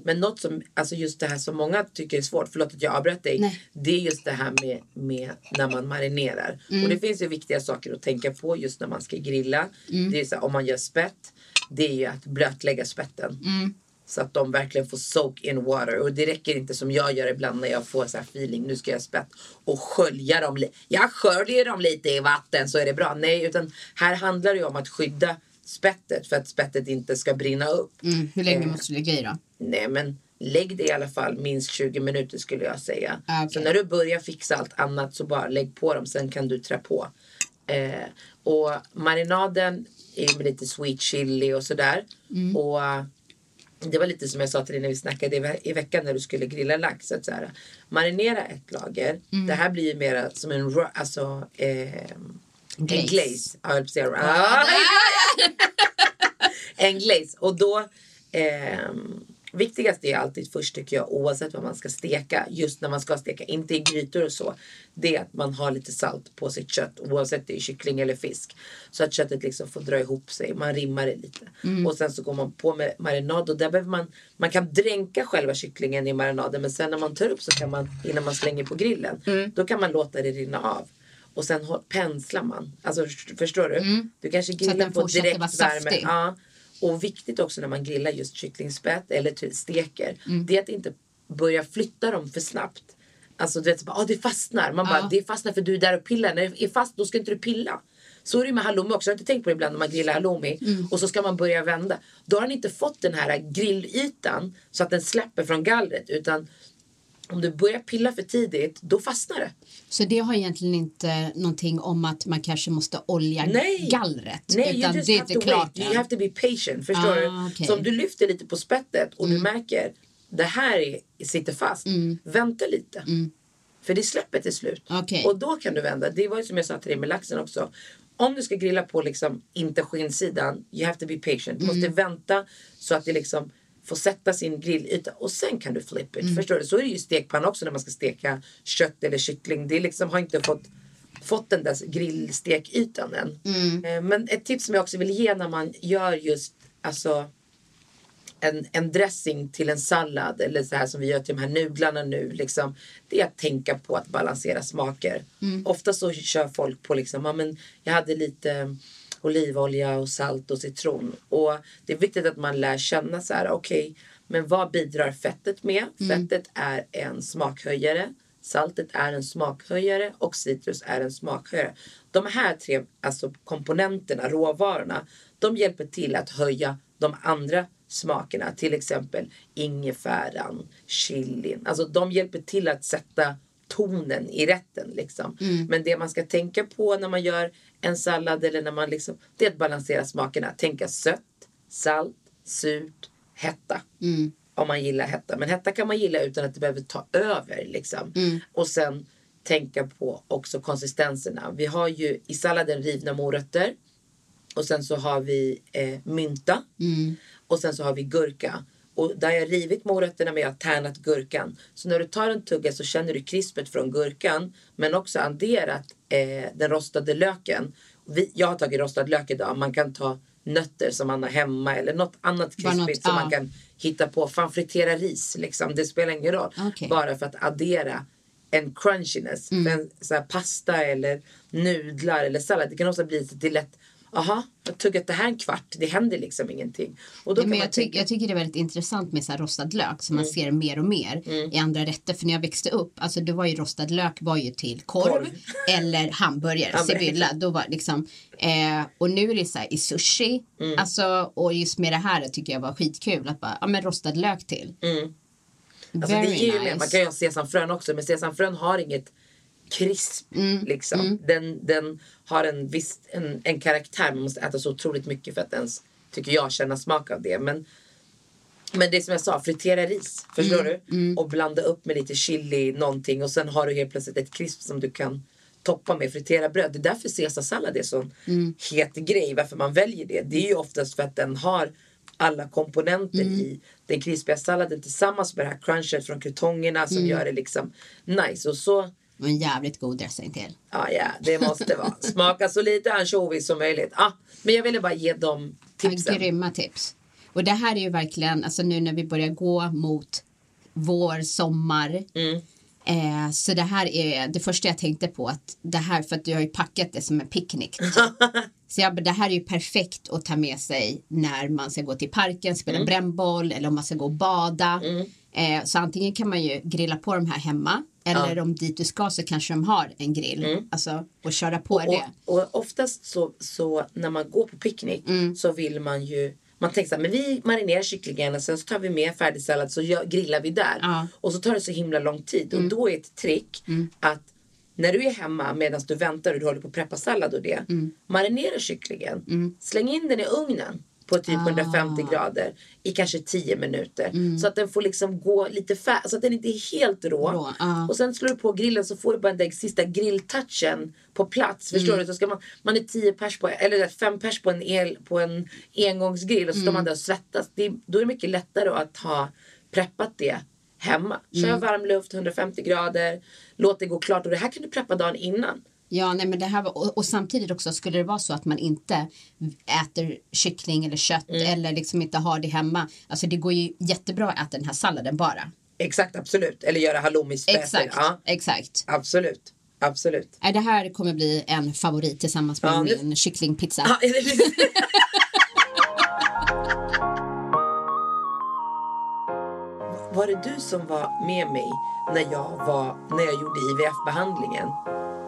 B: Men något som, alltså just det här som många tycker är svårt, förlåt att jag avbröt dig.
A: Nej.
B: Det är just det här med, med när man marinerar.
A: Mm.
B: Och det finns ju viktiga saker att tänka på just när man ska grilla.
A: Mm.
B: Det är så här, om man gör spett. Det är ju att blötlägga spetten.
A: Mm.
B: Så att de verkligen får soak in water. Och det räcker inte som jag gör ibland när jag får så här feeling. Nu ska jag spett. Och skölja dem. Jag sköljer dem lite i vatten så är det bra. Nej, utan här handlar det om att skydda spettet. För att spettet inte ska brinna upp.
A: mm, hur länge
B: Eh.
A: måste du ligga i då?
B: Nej men lägg det i alla fall minst 20 minuter skulle jag säga.
A: Ah, okej.
B: Så när du börjar fixa allt annat så bara lägg på dem. Sen kan du trä på. Eh, och marinaden är med lite sweet chili och sådär.
A: Mm.
B: Och det var lite som jag sa till dig när vi snackade i, ve- i veckan när du skulle grilla lax. Att så här, marinera ett lager.
A: Mm.
B: Det här blir ju mera som en, alltså, eh, en
A: Glaze.
B: glaze. Ja, jag säga- Ah, en glaze. Och då, ehm, viktigast är alltid först tycker jag oavsett vad man ska steka. Just när man ska steka, inte i grytor och så. Det är att man har lite salt på sitt kött oavsett det är kyckling eller fisk. Så att köttet liksom får dra ihop sig. Man rimmar det lite. Och sen så går man på med marinad och där behöver man, man kan dränka själva kycklingen i marinaden men sen när man tar upp så kan man, innan man slänger på grillen, då kan man låta det rinna av. Och sen penslar man. Alltså förstår du? Du kanske grillar på
A: fortsätter
B: direkt
A: vara
B: värme.
A: saftig.
B: Ja. Och viktigt också när man grillar just kycklingspett eller steker.
A: Mm.
B: Det är att inte börja flytta dem för snabbt. Alltså du vet, så bara, ah, det fastnar. Man bara,
A: Ja.
B: det fastnar för du är där och pillar. När det är fast då ska inte du pilla. Så är det med halloumi också. Jag har inte tänkt på det ibland när man grillar halloumi.
A: Mm.
B: Och så ska man börja vända. Då har den inte fått den här grillytan så att den släpper från gallret. Utan om du börjar pilla för tidigt, då fastnar det.
A: Så det har egentligen inte någonting om att man kanske måste olja
B: Nej.
A: gallret.
B: Nej, you
A: utan
B: just
A: det
B: have to
A: klart
B: wait. You have to be patient. Förstår
A: Ah. Mm.
B: Så om du lyfter lite på spettet och du märker det här är, sitter fast. Vänta lite. För det släpper till slut.
A: Okej.
B: Och då kan du vända. Det var ju som jag sa till dig med laxen också. Om du ska grilla på liksom inte skinnsidan. You have to be patient. Du måste
A: Mm.
B: vänta så att det liksom få sätta sin grillyta och sen kan du flip it. Förstår du? Så är det ju stekpanna också när man ska steka kött eller kyckling. Det liksom har inte fått fått den där grillstekytan än. Eh, Men ett tips som jag också vill ge när man gör just alltså en, en dressing till en sallad eller så här som vi gör till de här nudlarna nu. Liksom, det är att tänka på att balansera smaker. Ofta så kör folk på liksom, ja, men jag hade lite olivolja och salt och citron. Och det är viktigt att man lär känna så här, okej, men vad bidrar fettet med? Fettet är en smakhöjare. Saltet är en smakhöjare och citrus är en smakhöjare. De här tre alltså komponenterna, råvarorna, de hjälper till att höja de andra smakerna. Till exempel ingefäran, chilin. Alltså de hjälper till att sätta tonen i rätten. Liksom. Men det man ska tänka på när man gör en sallad eller när man liksom, det är att balansera smakerna. Tänka sött, salt, surt, hetta. Om man gillar hetta. Men hetta kan man gilla utan att det behöver ta över. Liksom. Och sen tänka på också konsistenserna. Vi har ju i salladen rivna morötter. Och sen så har vi eh, mynta. Och sen så har vi gurka. Och där jag rivit morötterna men jag har tärnat gurkan. Så när du tar en tugga så känner du krispet från gurkan. Men också adderat eh, den rostade löken. Vi, jag har tagit rostad lök idag. Man kan ta nötter som man har hemma eller något annat krispigt som
A: ja.
B: man kan hitta på. Fan fritera ris liksom. Det spelar ingen roll.
A: Okej.
B: Bara för att addera en crunchiness. För en så pasta eller nudlar eller sallad. Det kan också bli lite lätt. Aha, jag har tuggat det här en kvart. Det händer liksom ingenting. Och då
A: Ja, men
B: man
A: jag, ty- jag tycker det är väldigt intressant med så rostad lök som man
B: Mm.
A: ser mer och mer i andra rätter. För när jag växte upp, alltså det var ju rostad lök var ju till korv,
B: Korv.
A: eller hamburgare, sibylla. Då var liksom, eh, och nu är det så här i sushi.
B: Mm.
A: Alltså, och just med det här tycker jag var skitkul att bara, ja men rostad lök till.
B: Alltså
A: Very
B: det ger ju
A: nice.
B: mer. Man kan ju ha sesamfrön också men sesamfrön har inget krisp.
A: Mm,
B: Liksom. Den, den har en viss en, en karaktär. Man måste äta så otroligt mycket för att ens, tycker jag, känna smak av det. Men, men det som jag sa, fritera ris. Förstår
A: Mm,
B: du? Och blanda upp med lite chili någonting. Och sen har du helt plötsligt ett krisp som du kan toppa med fritera bröd. Det är därför caesarsallad är sån
A: Mm.
B: het grej. Varför man väljer det. Det är ju oftast för att den har alla komponenter
A: Mm.
B: i den krispiga salladen tillsammans med det här crunchet från krutongerna
A: Mm.
B: som gör det liksom nice. Och så
A: Och en jävligt god dressing till.
B: Ja, ja, det måste vara. Smaka så lite ansjovis som möjligt. Ah, men jag ville bara ge dem tipsen.
A: Ja, grymma tips. Och det här är ju verkligen, alltså nu när vi börjar gå mot vår, sommar.
B: Mm.
A: Eh, så det här är det första jag tänkte på att det här för att du har ju packat det som en picknick. så jag, det här är ju perfekt att ta med sig när man ska gå till parken, spela
B: Mm.
A: brännboll eller om man ska gå och bada. Eh, så antingen kan man ju grilla på de här hemma eller om dit du ska så kanske de har en grill. Alltså och köra på det.
B: Mm. Och, och oftast så, så när man går på picknick
A: Mm.
B: så vill man ju man tänker så här, men vi marinerar kycklingen och sen så tar vi med färdigsallad så gör, grillar vi där.
A: Ja. Mm.
B: Och så tar det så himla lång tid. Och då är ett trick att när du är hemma medan du väntar och du håller på att preppa sallad och det.
A: Mm.
B: Marinera kycklingen. Släng in den i ugnen på typ
A: Ah.
B: 150 grader i kanske 10 minuter.
A: Mm.
B: Så att den får liksom gå lite färdig, så att den inte är helt rå.
A: Rå, ja.
B: Och sen slår du på grillen så får du bara den där sista grilltouchen på plats. Förstår
A: Mm.
B: du? Så ska man, man är 10 pers på, eller 5 pers på en, el, på en engångsgrill och så står
A: Mm.
B: man där och svettas. Det, då är det mycket lättare att ha preppat det hemma. Kör
A: Mm.
B: varm luft, 150 grader, låt det gå klart. Och det här kan du preppa dagen innan.
A: Ja, nej, men det här var, och, och samtidigt också skulle det vara så att man inte äter kyckling eller kött
B: Mm.
A: eller liksom inte har det hemma. Alltså det går ju jättebra att äta den här salladen bara.
B: Exakt, absolut. Eller göra halloumispecer.
A: Exakt,
B: Ja,
A: exakt.
B: absolut. Absolut.
A: Nej, Det här kommer bli en favorit tillsammans med
B: Ja, nu-
A: min kycklingpizza.
B: Ja. Var det du som var med mig när jag, var, när jag gjorde IVF-behandlingen?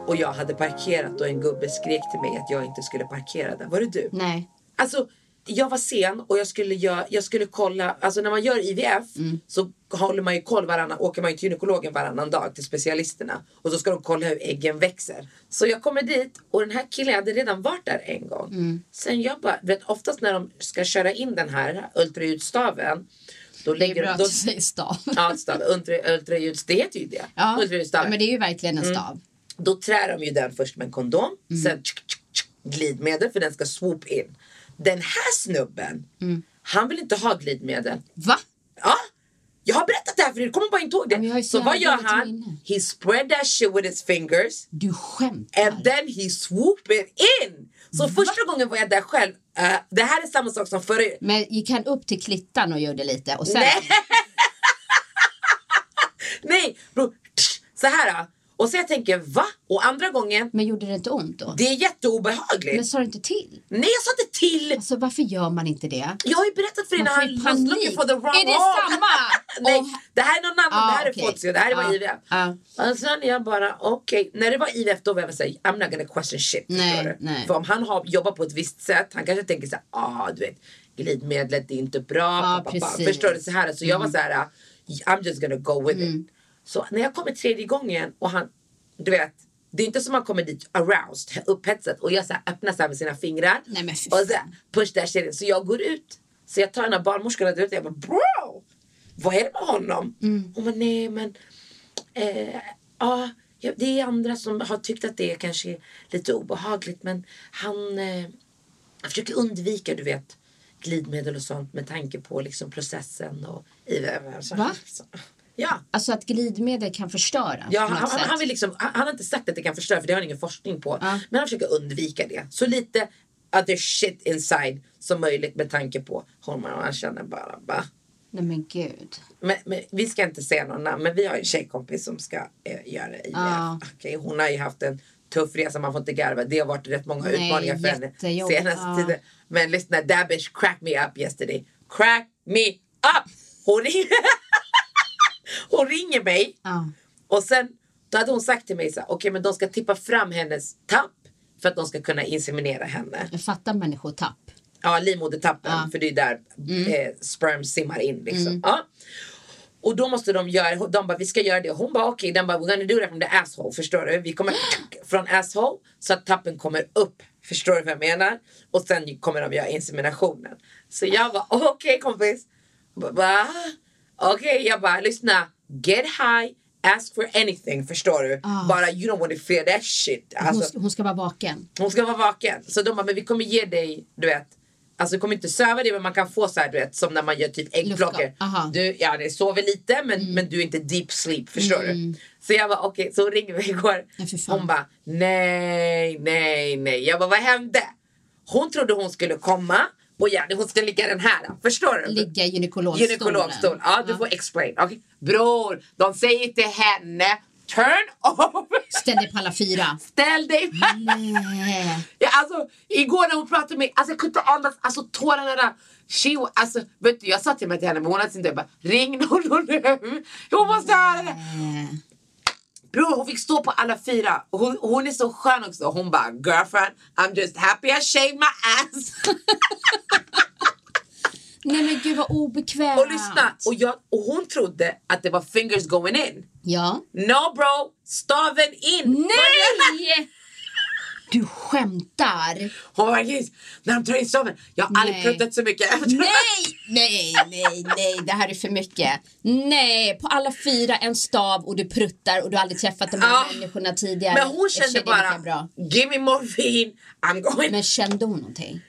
B: Och jag hade parkerat och en gubbe skrek till mig att jag inte skulle parkera där. Var det du?
A: Nej.
B: Alltså, jag var sen och jag skulle, göra, jag skulle kolla, alltså när man gör IVF så håller man ju koll varannan, åker man ju till gynekologen varannan dag till specialisterna. Och så ska de kolla hur äggen växer. Så jag kommer dit och den här killen hade redan varit där en gång. Sen jag bara, vet oftast när de ska köra in den här ultraljudsstaven. Då
A: Det är
B: lägger
A: bra
B: de,
A: att
B: då,
A: du säger stav.
B: ja, stav, ultra, ultraljuds, det heter ju det.
A: Ja, ja, men det är ju verkligen
B: Mm.
A: en stav.
B: Då trär de ju den först med en kondom.
A: Mm.
B: Sen tsk, tsk, tsk, glidmedel för den ska swoop in. Den här snubben. Han vill inte ha glidmedel.
A: Va?
B: Ja, jag har berättat det här för er, kommer bara inte ihåg det.
A: så
B: vad gör han?
A: minne.
B: He spread that shit with his fingers.
A: Du skämtar?
B: And then he swooped in. Så första gången var jag där själv. Eh, det här är samma sak som förra
A: Men gick han upp till klittan och gjorde lite? Och sen...
B: Nej. Nej, bro. Så här. då. Och så jag tänker va? Och andra gången,
A: Men gjorde det inte ont då?
B: det är jätteobehagligt.
A: Men sa du inte till?
B: Nej jag sa inte till.
A: Alltså varför gör man inte det?
B: Jag har ju berättat för dig när han
A: panik.
B: for the wrong
A: Är det
B: hole.
A: samma?
B: Nej,
A: Åh.
B: det här är någon annan.
A: Ah,
B: det här är
A: okej.
B: Fozio. Det här var
A: Ah,
B: IVF.
A: ah.
B: Och sen jag bara okej. När det var IVF då var jag såhär I'm not gonna question shit.
A: Nej, nej.
B: För om han har, jobbar på ett visst sätt. Han kanske tänker såhär ah du vet glidmedlet är inte bra.
A: Ja,
B: pa, pa, pa.
A: precis. Mm.
B: Förstår du? Så, här, så jag var så här ah, I'm just gonna go with it. Så när jag kommer tredje gången och han du vet det är inte som man kommer dit aroused, upphetsad och jag så här, öppnar så här med sina fingrar.
A: Nej, men
B: och så här, push that shit in. Så jag går ut. Så jag tar en av barnmorskorna där ute och jag bara bro! Vad är det med honom? Hon bara nej men eh, ja, det är andra som har tyckt att det är kanske lite obehagligt men han, eh, han försöker undvika du vet glidmedel och sånt med tanke på liksom processen och. Så-
A: Va?
B: så- Ja.
A: Alltså att glidmedel kan förstöra
B: Ja, han, han, han, vill liksom, han, han har inte sagt att det kan förstöra för det har han ingen forskning på.
A: Ja.
B: Men han försöker undvika det. Så lite other shit inside som möjligt med tanke på honom. Och han känner bara, bara
A: Nej men gud.
B: men, men, vi ska inte säga någon namn, men vi har en tjejkompis som ska eh, göra IVF.
A: Ja.
B: Okej, hon har ju haft en tuff resa, man får inte garva. Det har varit rätt många
A: Nej,
B: utmaningar för henne senaste
A: Ja.
B: tiden. Men lyssna, that bitch cracked me up yesterday. Crack me up! Hon ringer, hon ringer mig
A: Ja.
B: och sen då hade hon sagt till mig så här, okej men de ska tippa fram hennes tapp för att de ska kunna inseminera henne.
A: Jag fattar människotapp.
B: Ja, livmodertappen.
A: Ja.
B: För det är där eh, sperm simmar in liksom. Ja. Och då måste de göra, de bara vi ska göra det. Hon bara okej, den bara we're gonna do that from the asshole. Förstår du? Vi kommer från asshole så att tappen kommer upp. Förstår du vad jag menar? Och sen kommer de göra inseminationen. Så jag bara okej kompis. Va? Okej, jag bara lyssna. Get high, ask for anything. Förstår du? Bara you don't want to fear that shit.
A: Hon,
B: Alltså,
A: ska, hon ska vara vaken.
B: hon ska vara vaken. Så de bara, men vi kommer ge dig, du vet. Alltså vi kommer inte söva dig men man kan få så här du vet som när man gör typ äggplockor. Du, ja det sover lite men, men du är inte deep sleep förstår du. Så jag var okej så hon ringde mig igår.
A: Ja,
B: hon bara nej nej nej. Jag bara vad hände? Hon trodde hon skulle komma och ja, hon skulle ligga den här. Förstår du?
A: Ligga i gynekologstolen.
B: Gynekologstol. Ja, du får explain. Okay. Bror, de säger till henne turn over.
A: Ställ dig på alla fyra.
B: Ställ dig
A: Nej.
B: Ja, alltså, igår när hon pratade med mig, alltså, jag kunde inte andas, alltså tårarna där. She, alltså, vet du, jag sa till mig till henne, men hon hade sin dörr, bara ring någon nu. Hon måste höra det. Bror hon fick stå på alla fyra. Hon, hon är så skön också. Hon bara girlfriend I'm just happy I shaved my ass.
A: Nej men gud vad obekvämt.
B: och lyssna. Och, jag, och hon trodde att det var fingers going in.
A: Ja.
B: No bro, staven in.
A: Nej! Du skämtar.
B: Hon var kiss. När de tar in staven. Jag har aldrig pruttat så mycket.
A: Nej, nej, nej, nej, det här är för mycket. Nej, på alla fyra en stav och du pruttar och du har aldrig träffat de här
B: Ja.
A: människorna tidigare.
B: Men hon kände bara,
A: Bra.
B: give me morphine, I'm going.
A: Men kände hon någonting?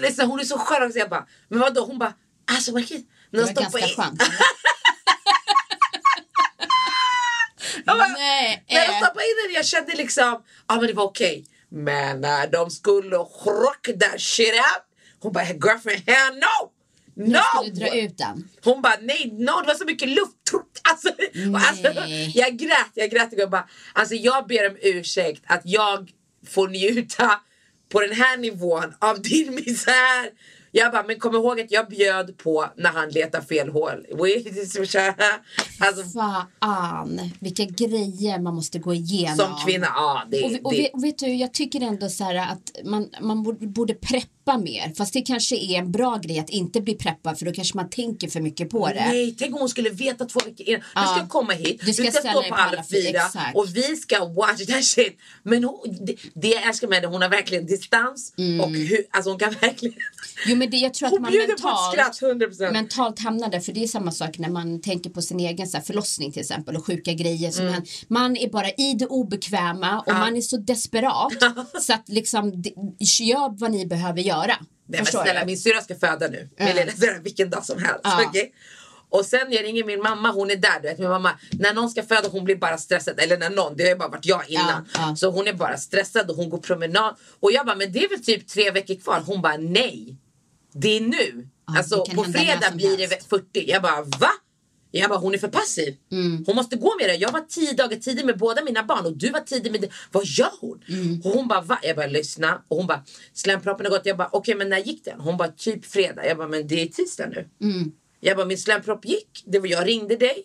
B: Liksom, hon är så skön också. Jag bara, men vadå? Hon bara, alltså vad kul.
A: Det var ganska skönt.
B: Jag bara,
A: Nej,
B: När de
A: eh.
B: stoppade in den jag kände liksom, ja men det var okej. Men när de skulle rock that shit out. Hon bara, girlfriend, hell no! No!
A: Jag dra ut den.
B: Hon bara nej, no, det var så mycket luft. Alltså, alltså, jag grät, jag grät jag bara, alltså jag ber om ursäkt att jag får njuta på den här nivån av din misär. Jag bara, men kom ihåg att jag bjöd på när han letar fel hål. Alltså,
A: Fan, vilka grejer man måste gå igenom.
B: som kvinna, ja det,
A: Och, och,
B: det
A: och vet du, jag tycker ändå så här att man, man borde, borde preppa mer. Fast det kanske är en bra grej att inte bli preppad för då kanske man tänker för mycket på det.
B: Nej, tänk om hon skulle veta två veckor innan. Du ska komma hit,
A: Du
B: du
A: ska
B: ska,
A: ställa
B: stå på
A: på
B: alla
A: fyra, exakt.
B: och vi ska watch that shit. Men hon, det, det jag älskar med henne, hon har verkligen distans och hur, alltså hon kan verkligen
A: Jo men det, jag tror att
B: Hon
A: man mentalt,
B: skratt, 100%.
A: mentalt hamnar där. För det är samma sak när man tänker på sin egen så här, förlossning till exempel och sjuka grejer. Som
B: Mm.
A: man, man är bara i det obekväma och man är så desperat. så att liksom, det- gör vad ni behöver göra. Göra.
B: Nej men snälla
A: du?
B: min syrra ska föda nu. Min lilla syrra vilken dag som helst.
A: Ja.
B: okej? Och sen jag ringer min mamma, hon är där. Du vet, min mamma, när någon ska föda hon blir bara stressad. Eller när någon, det har ju bara varit jag innan.
A: Ja, ja.
B: Så hon är bara stressad och hon går promenad. Och jag bara, men det är väl typ tre veckor kvar? Hon bara, nej. Det är nu.
A: Ja,
B: alltså på fredag blir det
A: helst.
B: 40. Jag bara, va? Jag bara, hon är för passiv.
A: Mm.
B: Hon måste gå med det. Jag var tio dagar tidig med båda mina barn och du var tidig med det. Vad gör hon?
A: Mm.
B: Och hon bara, va? Jag bara, lyssna. Och hon bara, slemproppen har gått. Jag bara, okej men när gick den? Hon bara, typ fredag. Jag bara, men det är tisdag nu.
A: Mm.
B: Jag bara, min slempropp gick. Det var, jag ringde dig.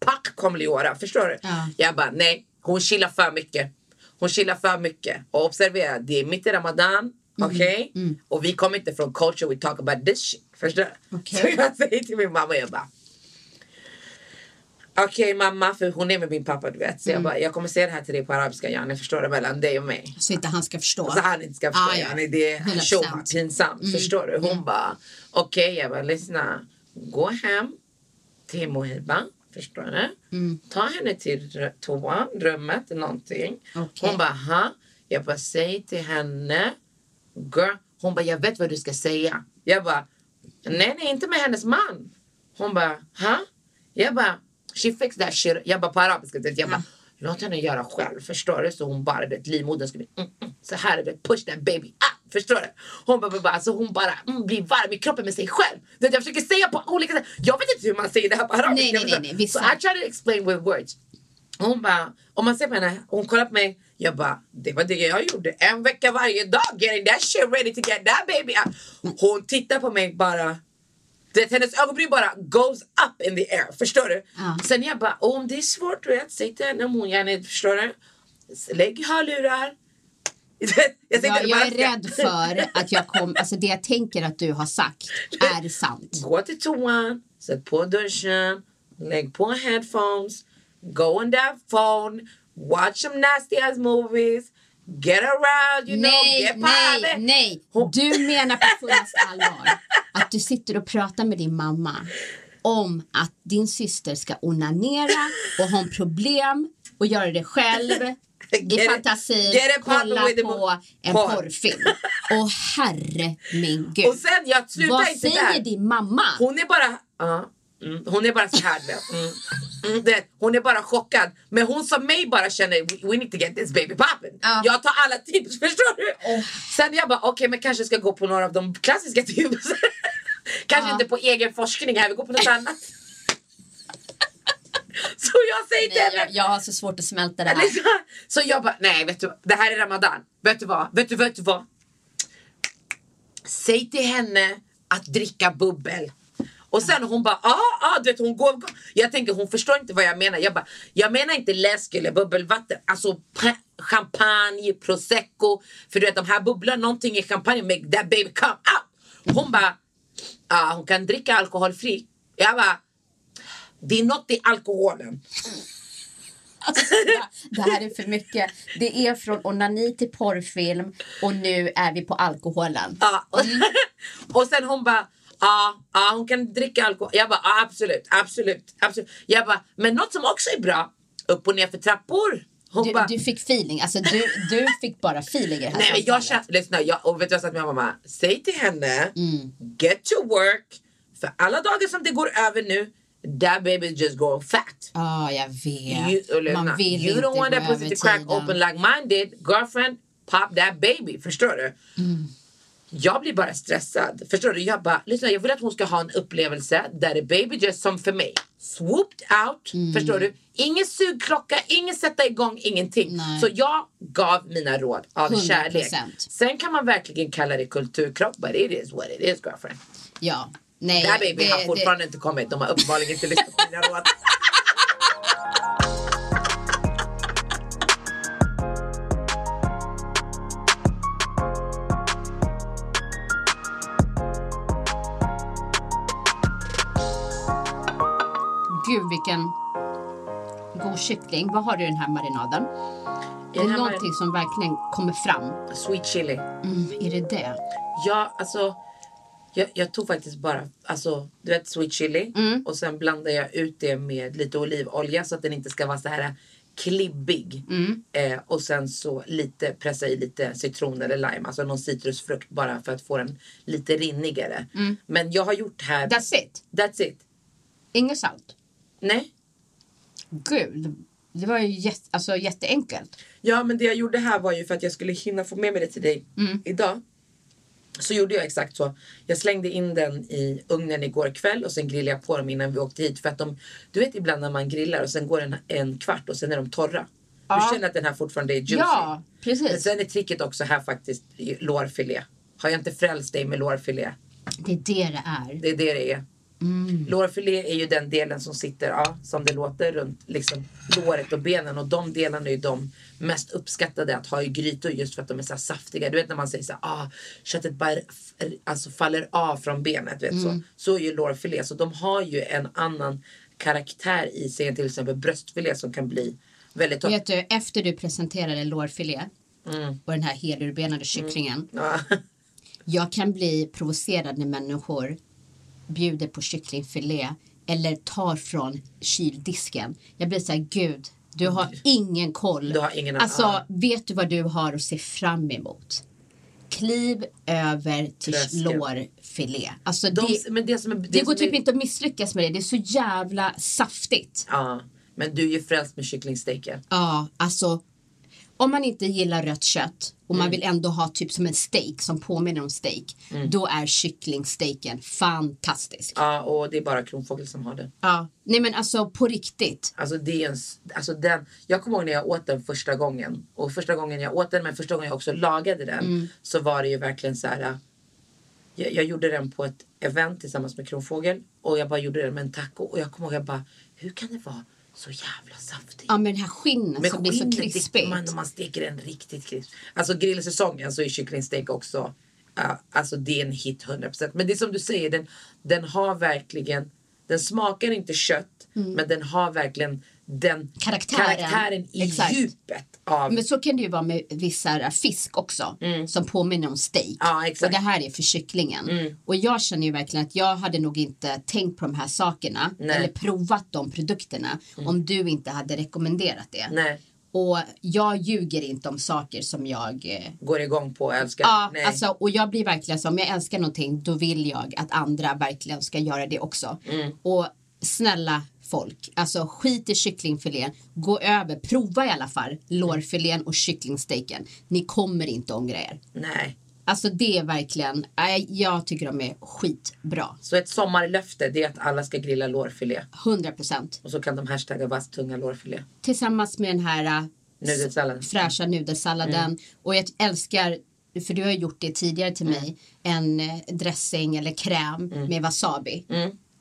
B: Pack kom Leora. Förstår du?
A: Ja.
B: Jag bara, nej. Hon chillar för mycket. Hon chillar för mycket. Och observera, det är mitt i Ramadan.
A: Mm.
B: Okej? Och vi kommer inte från culture, we talk about this shit. Förstår du?
A: Okej.
B: Så jag säger till min mamma, jag bara. Okej mamma, för hon är med min pappa du vet. Så
A: Mm.
B: jag bara, jag kommer säga det här till dig på arabiska Janne, förstår du? Mellan dig och mig.
A: Så inte han ska förstå.
B: Så han inte ska förstå.
A: Ah, ja.
B: Janne, det är
A: 100%.
B: tjoa, pinsamt. Förstår du? Hon bara, okej jag bara, lyssna. Gå hem till Mohiba. Förstår du? Ta henne till toan, rummet, någonting.
A: Okej.
B: Hon bara, ha? Jag bara, säg till henne. Girl. Hon bara, jag vet vad du ska säga. Jag bara, nej nej inte med hennes man. Hon bara, ha? Jag bara, she fixed that shit. Jag bara på arabiska. Jag bara, låt henne göra själv. Förstår du? Så hon bara, vet, livmodern ska bli, mm, mm, så här, vet, push that baby up. Förstår du? Hon bara, bara, alltså hon bara mm, blir varm i kroppen med sig själv. Du vet, jag försöker säga på olika sätt. Jag vet inte hur man säger det här på arabiska.
A: Nej, nej, nej, nej,
B: Så I try to explain with words. Hon bara, om man ser på henne, hon kollar på mig. Jag bara, det var det jag gjorde. En vecka varje dag, getting that shit ready to get that baby out. Hon tittar på mig bara. Det, hennes ögonbryn bara goes up in the air. Förstår du?
A: Ja.
B: Sen jag bara, om det är svårt, du vet, säg till henne om hon gärna, förstår du? Lägg hörlurar. jag,
A: Ja, jag är rädd för att jag kommer, alltså det jag tänker att du har sagt är sant.
B: Gå till toan, sätt på duschen, lägg på headphones, go on that phone, watch some nasty ass movies, get around, you know,
A: Nej,
B: get
A: nej,
B: private.
A: nej.
B: Hon-
A: Du menar på fullaste allvar att du sitter och pratar med din mamma om att din syster ska onanera och ha en problem och göra det själv i
B: Get it-
A: fantasin,
B: it
A: kolla på en
B: porr.
A: porrfilm. Och herre min gud.
B: Och sen, jag slutar
A: Vad
B: inte
A: säger
B: där.
A: din mamma?
B: Hon är bara, ja, mm, hon är bara så här. Mm, mm, det, hon är bara chockad. Men hon som mig bara känner, we, we need to get this baby poppin.
A: Ja.
B: Jag tar alla tips, förstår du? Sen jag bara, okej men kanske ska gå på några av de klassiska tipsen. kanske
A: Ja.
B: inte på egen forskning här, vi går på något annat. så jag säger till henne,
A: jag, jag har så svårt att smälta det här.
B: Liksom, Så jag bara, nej vet du, det här är Ramadan. Vet du vad, vet du, vet du vad? Säg till henne att dricka bubbel. Och sen hon bara, ah, ah, du vet hon går, går. Jag tänker hon förstår inte vad jag menar. Jag bara, jag menar inte läsk eller bubbelvatten. Alltså champagne, prosecco. För du vet de här bubblarna, någonting i champagne make that baby come out. Hon bara, ja hon kan dricka alkoholfri. Jag bara, det är något i alkoholen.
A: Alltså, det här är för mycket. Det är från onani till porrfilm och nu är vi på alkoholen.
B: Ja. Och, och sen hon bara, ja, ja hon kan dricka alkohol. Jag bara, ja, absolut, absolut, absolut. Jag bara, men något som också är bra, upp och ner för trappor.
A: Du,
B: bara,
A: du fick feeling, alltså du, du fick bara feeling i det här
B: nej men jag känner, lyssna, jag, och vet du vad jag sa till min mamma? Säg till henne,
A: Mm.
B: get to work, för alla dagar som det går över nu, that baby is just going fat.
A: Ja, jag vet.
B: You,
A: Man vill
B: you
A: inte
B: don't want that pussy to crack
A: tiden.
B: open like mine did. Girlfriend, pop that baby. Förstår du?
A: Mm.
B: Jag blir bara stressad. Förstår du? Jag bara, lyssna, jag vill att hon ska ha en upplevelse där the baby just som för mig. Swooped out.
A: Mm.
B: Förstår du? Ingen sugklocka, ingen sätta igång, ingenting.
A: Nej.
B: Så jag gav mina råd av
A: 100%.
B: kärlek. Sen kan man verkligen kalla det kulturkrock, but it is what it is girlfriend.
A: Ja. Nej,
B: That baby
A: det-
B: har
A: det-
B: fortfarande inte kommit. De har uppenbarligen inte lyssnat på mina råd.
A: vilken god kyckling. Vad har du i den här marinaden? Det är
B: här
A: någonting som verkligen kommer fram.
B: Sweet chili.
A: Mm, är det det?
B: Ja, alltså. Jag, jag tog faktiskt bara, alltså du vet sweet chili
A: Mm.
B: och sen blandar jag ut det med lite olivolja så att den inte ska vara så här klibbig.
A: Mm.
B: Eh, och sen så lite, pressa i lite citron eller lime, alltså någon citrusfrukt bara för att få den lite rinnigare. Men jag har gjort här,
A: Mm. That's it.
B: that's it.
A: Inget salt.
B: Nej.
A: Gud, det var ju jätte, alltså, jätteenkelt.
B: Ja men det jag gjorde här var ju för att jag skulle hinna få med mig det till dig
A: Mm.
B: idag. Så gjorde jag exakt så. Jag slängde in den i ugnen igår kväll och sen grillade jag på dem innan vi åkte hit. För att de, du vet ibland när man grillar och sen går en, en kvart och sen är de torra.
A: Ja.
B: Du känner att den här fortfarande är juicy.
A: Ja,
B: Men
A: precis.
B: sen är tricket också här faktiskt lårfilé. Har jag inte frälst dig med lårfilé?
A: Det är det det är.
B: Det är det det är.
A: Mm.
B: Lårfilé är ju den delen som sitter, ja, som det låter, runt liksom, låret och benen. Och de delarna är ju de mest uppskattade att ha i grytor just för att de är så saftiga. Du vet när man säger så här, ah, köttet bara alltså, faller av från benet. Vet,
A: Mm.
B: så. så är ju lårfilé. Så de har ju en annan karaktär i sig än till exempel bröstfilé som kan bli väldigt torr.
A: Vet du, efter du presenterade lårfilé
B: Mm.
A: och den här helurbenade kycklingen.
B: Ja.
A: Jag kan bli provocerad när människor bjuder på kycklingfilé eller tar från kyldisken. Jag blir så här, gud, du har ingen koll.
B: Du har ingen-
A: alltså,
B: ja.
A: vet du vad du har att se fram emot? Kliv över till
B: Tröskeln.
A: lårfilé. Alltså,
B: De,
A: det,
B: men det som är, det
A: det går
B: som är,
A: typ inte att misslyckas med det. Det är så jävla saftigt.
B: Ja, men du är ju frälst med kycklingsteken.
A: Ja, alltså om man inte gillar rött kött och
B: Mm.
A: man vill ändå ha typ som en steak som påminner om steak. Då är kycklingsteaken fantastisk. Ja.
B: Ja, och det är bara kronfågel som har den.
A: Nej men alltså på riktigt.
B: Alltså det är en, alltså den, jag kommer ihåg när jag åt den första gången. Och första gången jag åt den, men första gången jag också lagade den.
A: Mm.
B: Så var det ju verkligen så här. äh, Jag, jag gjorde den på ett event tillsammans med Kronfågel. Och jag bara gjorde den med en taco. Och jag kommer ihåg jag bara, hur kan det vara så jävla saftigt?
A: Ja men den här skinnen
B: Men
A: som blir så
B: skinnet,
A: krispigt.
B: Man, man steker den riktigt krisp. Alltså grillsäsongen så är kycklingstek också. ja, alltså det är en hit 100%. Men det är som du säger, den, den har verkligen. Den smakar inte kött. Men den har verkligen den
A: Mm. Karaktären.
B: karaktären i
A: Exakt.
B: djupet. Av,
A: Men så kan det ju vara med vissa fisk också. Som påminner om steak.
B: Mm. Ja. Mm.
A: Och det här är för kycklingen. Och jag känner ju verkligen att jag hade nog inte tänkt på de här sakerna.
B: Nej.
A: Eller provat de produkterna. Om du inte hade rekommenderat det.
B: Nej,
A: Och jag ljuger inte om saker som jag... eh,
B: går igång på och älskar.
A: Ja,
B: Nej.
A: alltså, och jag blir verkligen så om jag älskar någonting då vill jag att andra verkligen ska göra det också.
B: Mm.
A: Och snälla folk, alltså skit i kycklingfilén, gå över, prova i alla fall lårfilén och kycklingsteken. Ni kommer inte ångra er.
B: Nej.
A: Alltså det är verkligen, nej, jag tycker de är skitbra.
B: Så ett sommarlöfte det är att alla ska grilla lårfilé.
A: 100 procent.
B: Och så kan de hashtagga vass tunga lårfilé.
A: Tillsammans med den här äh,
B: Nudelsallad.
A: fräscha nudelsalladen.
B: Mm.
A: Och jag älskar, för du har gjort det tidigare till
B: Mm.
A: mig, en eh, dressing eller kräm med wasabi.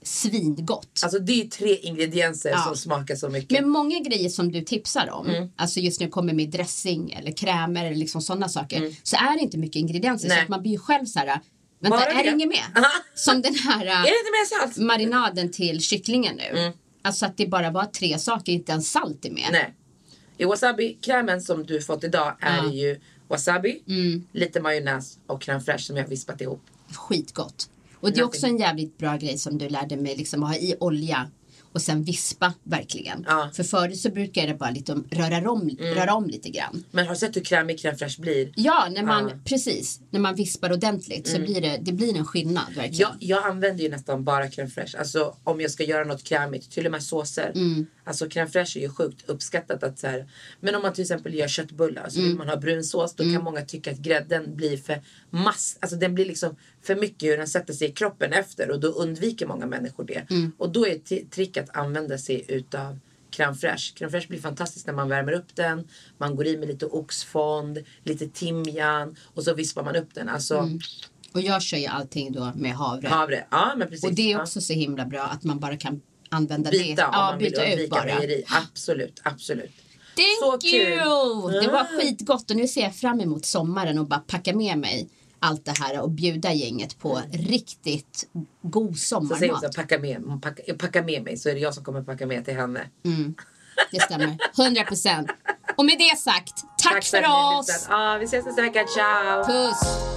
A: Svingott.
B: Alltså det är tre ingredienser
A: Ja.
B: som smakar så mycket.
A: Men många grejer som du tipsar om,
B: Mm.
A: alltså just när det kommer med dressing eller krämer eller liksom sådana saker, så är det inte mycket ingredienser. Så
B: Mm. Nej.
A: att man blir ju själv så här, vänta,
B: Bara
A: är det inget?
B: Aha.
A: Som den här
B: mer
A: marinaden till kycklingen nu.
B: Mm.
A: Alltså att det bara var tre saker, inte ens salt är med.
B: Nej. I wasabi-krämen som du fått idag är
A: Ja.
B: ju wasabi,
A: Mm.
B: lite majonnäs och crème fraîche som jag vispat ihop.
A: Skitgott. Och det är också en jävligt bra grej som du lärde mig, liksom att ha i olja och sen vispa verkligen.
B: Ja. Mm.
A: För förut så brukar det bara lite röra om, röra om lite grann.
B: Men har du sett hur krämig crème fraîche blir?
A: Ja, när man,
B: Ja. Mm.
A: precis. När man vispar ordentligt så blir det, det blir en skillnad verkligen.
B: Jag, jag använder ju nästan bara crème fraîche. Alltså om jag ska göra något krämigt, till och med såser.
A: Mm.
B: Alltså crème fraîche är ju sjukt uppskattat att så här, Men om man till exempel gör köttbullar så
A: Mm.
B: vill man ha brunsås. Då kan många tycka att grädden blir för mass. Alltså den blir liksom för mycket hur den sätter sig i kroppen efter. Och då undviker många människor det.
A: Mm.
B: Och då är ett trick att använda sig utav crème fraîche. Crème fraîche blir fantastiskt när man värmer upp den. Man går i med lite oxfond, lite timjan och så vispar man upp den. Alltså
A: Mm. Och jag kör ju allting då med havre.
B: havre. Ja men precis.
A: och det är också så himla bra att man bara kan använda
B: byta
A: det.
B: om
A: Ja,
B: man vill
A: byta ut
B: undvika
A: bara.
B: mejeri. Absolut, absolut.
A: Thank
B: Så kul.
A: you! Det var skitgott och nu ser jag fram emot sommaren och bara packa med mig allt det här och bjuda gänget på riktigt god
B: Så säger hon
A: sommarmat.
B: packa med, packa, packa med mig så är det jag som kommer packa med till henne.
A: Det stämmer. 100 procent. Och med det sagt, tack,
B: att
A: för
B: har
A: oss!
B: Ja, vi ses nästa vecka. Ciao!
A: Puss!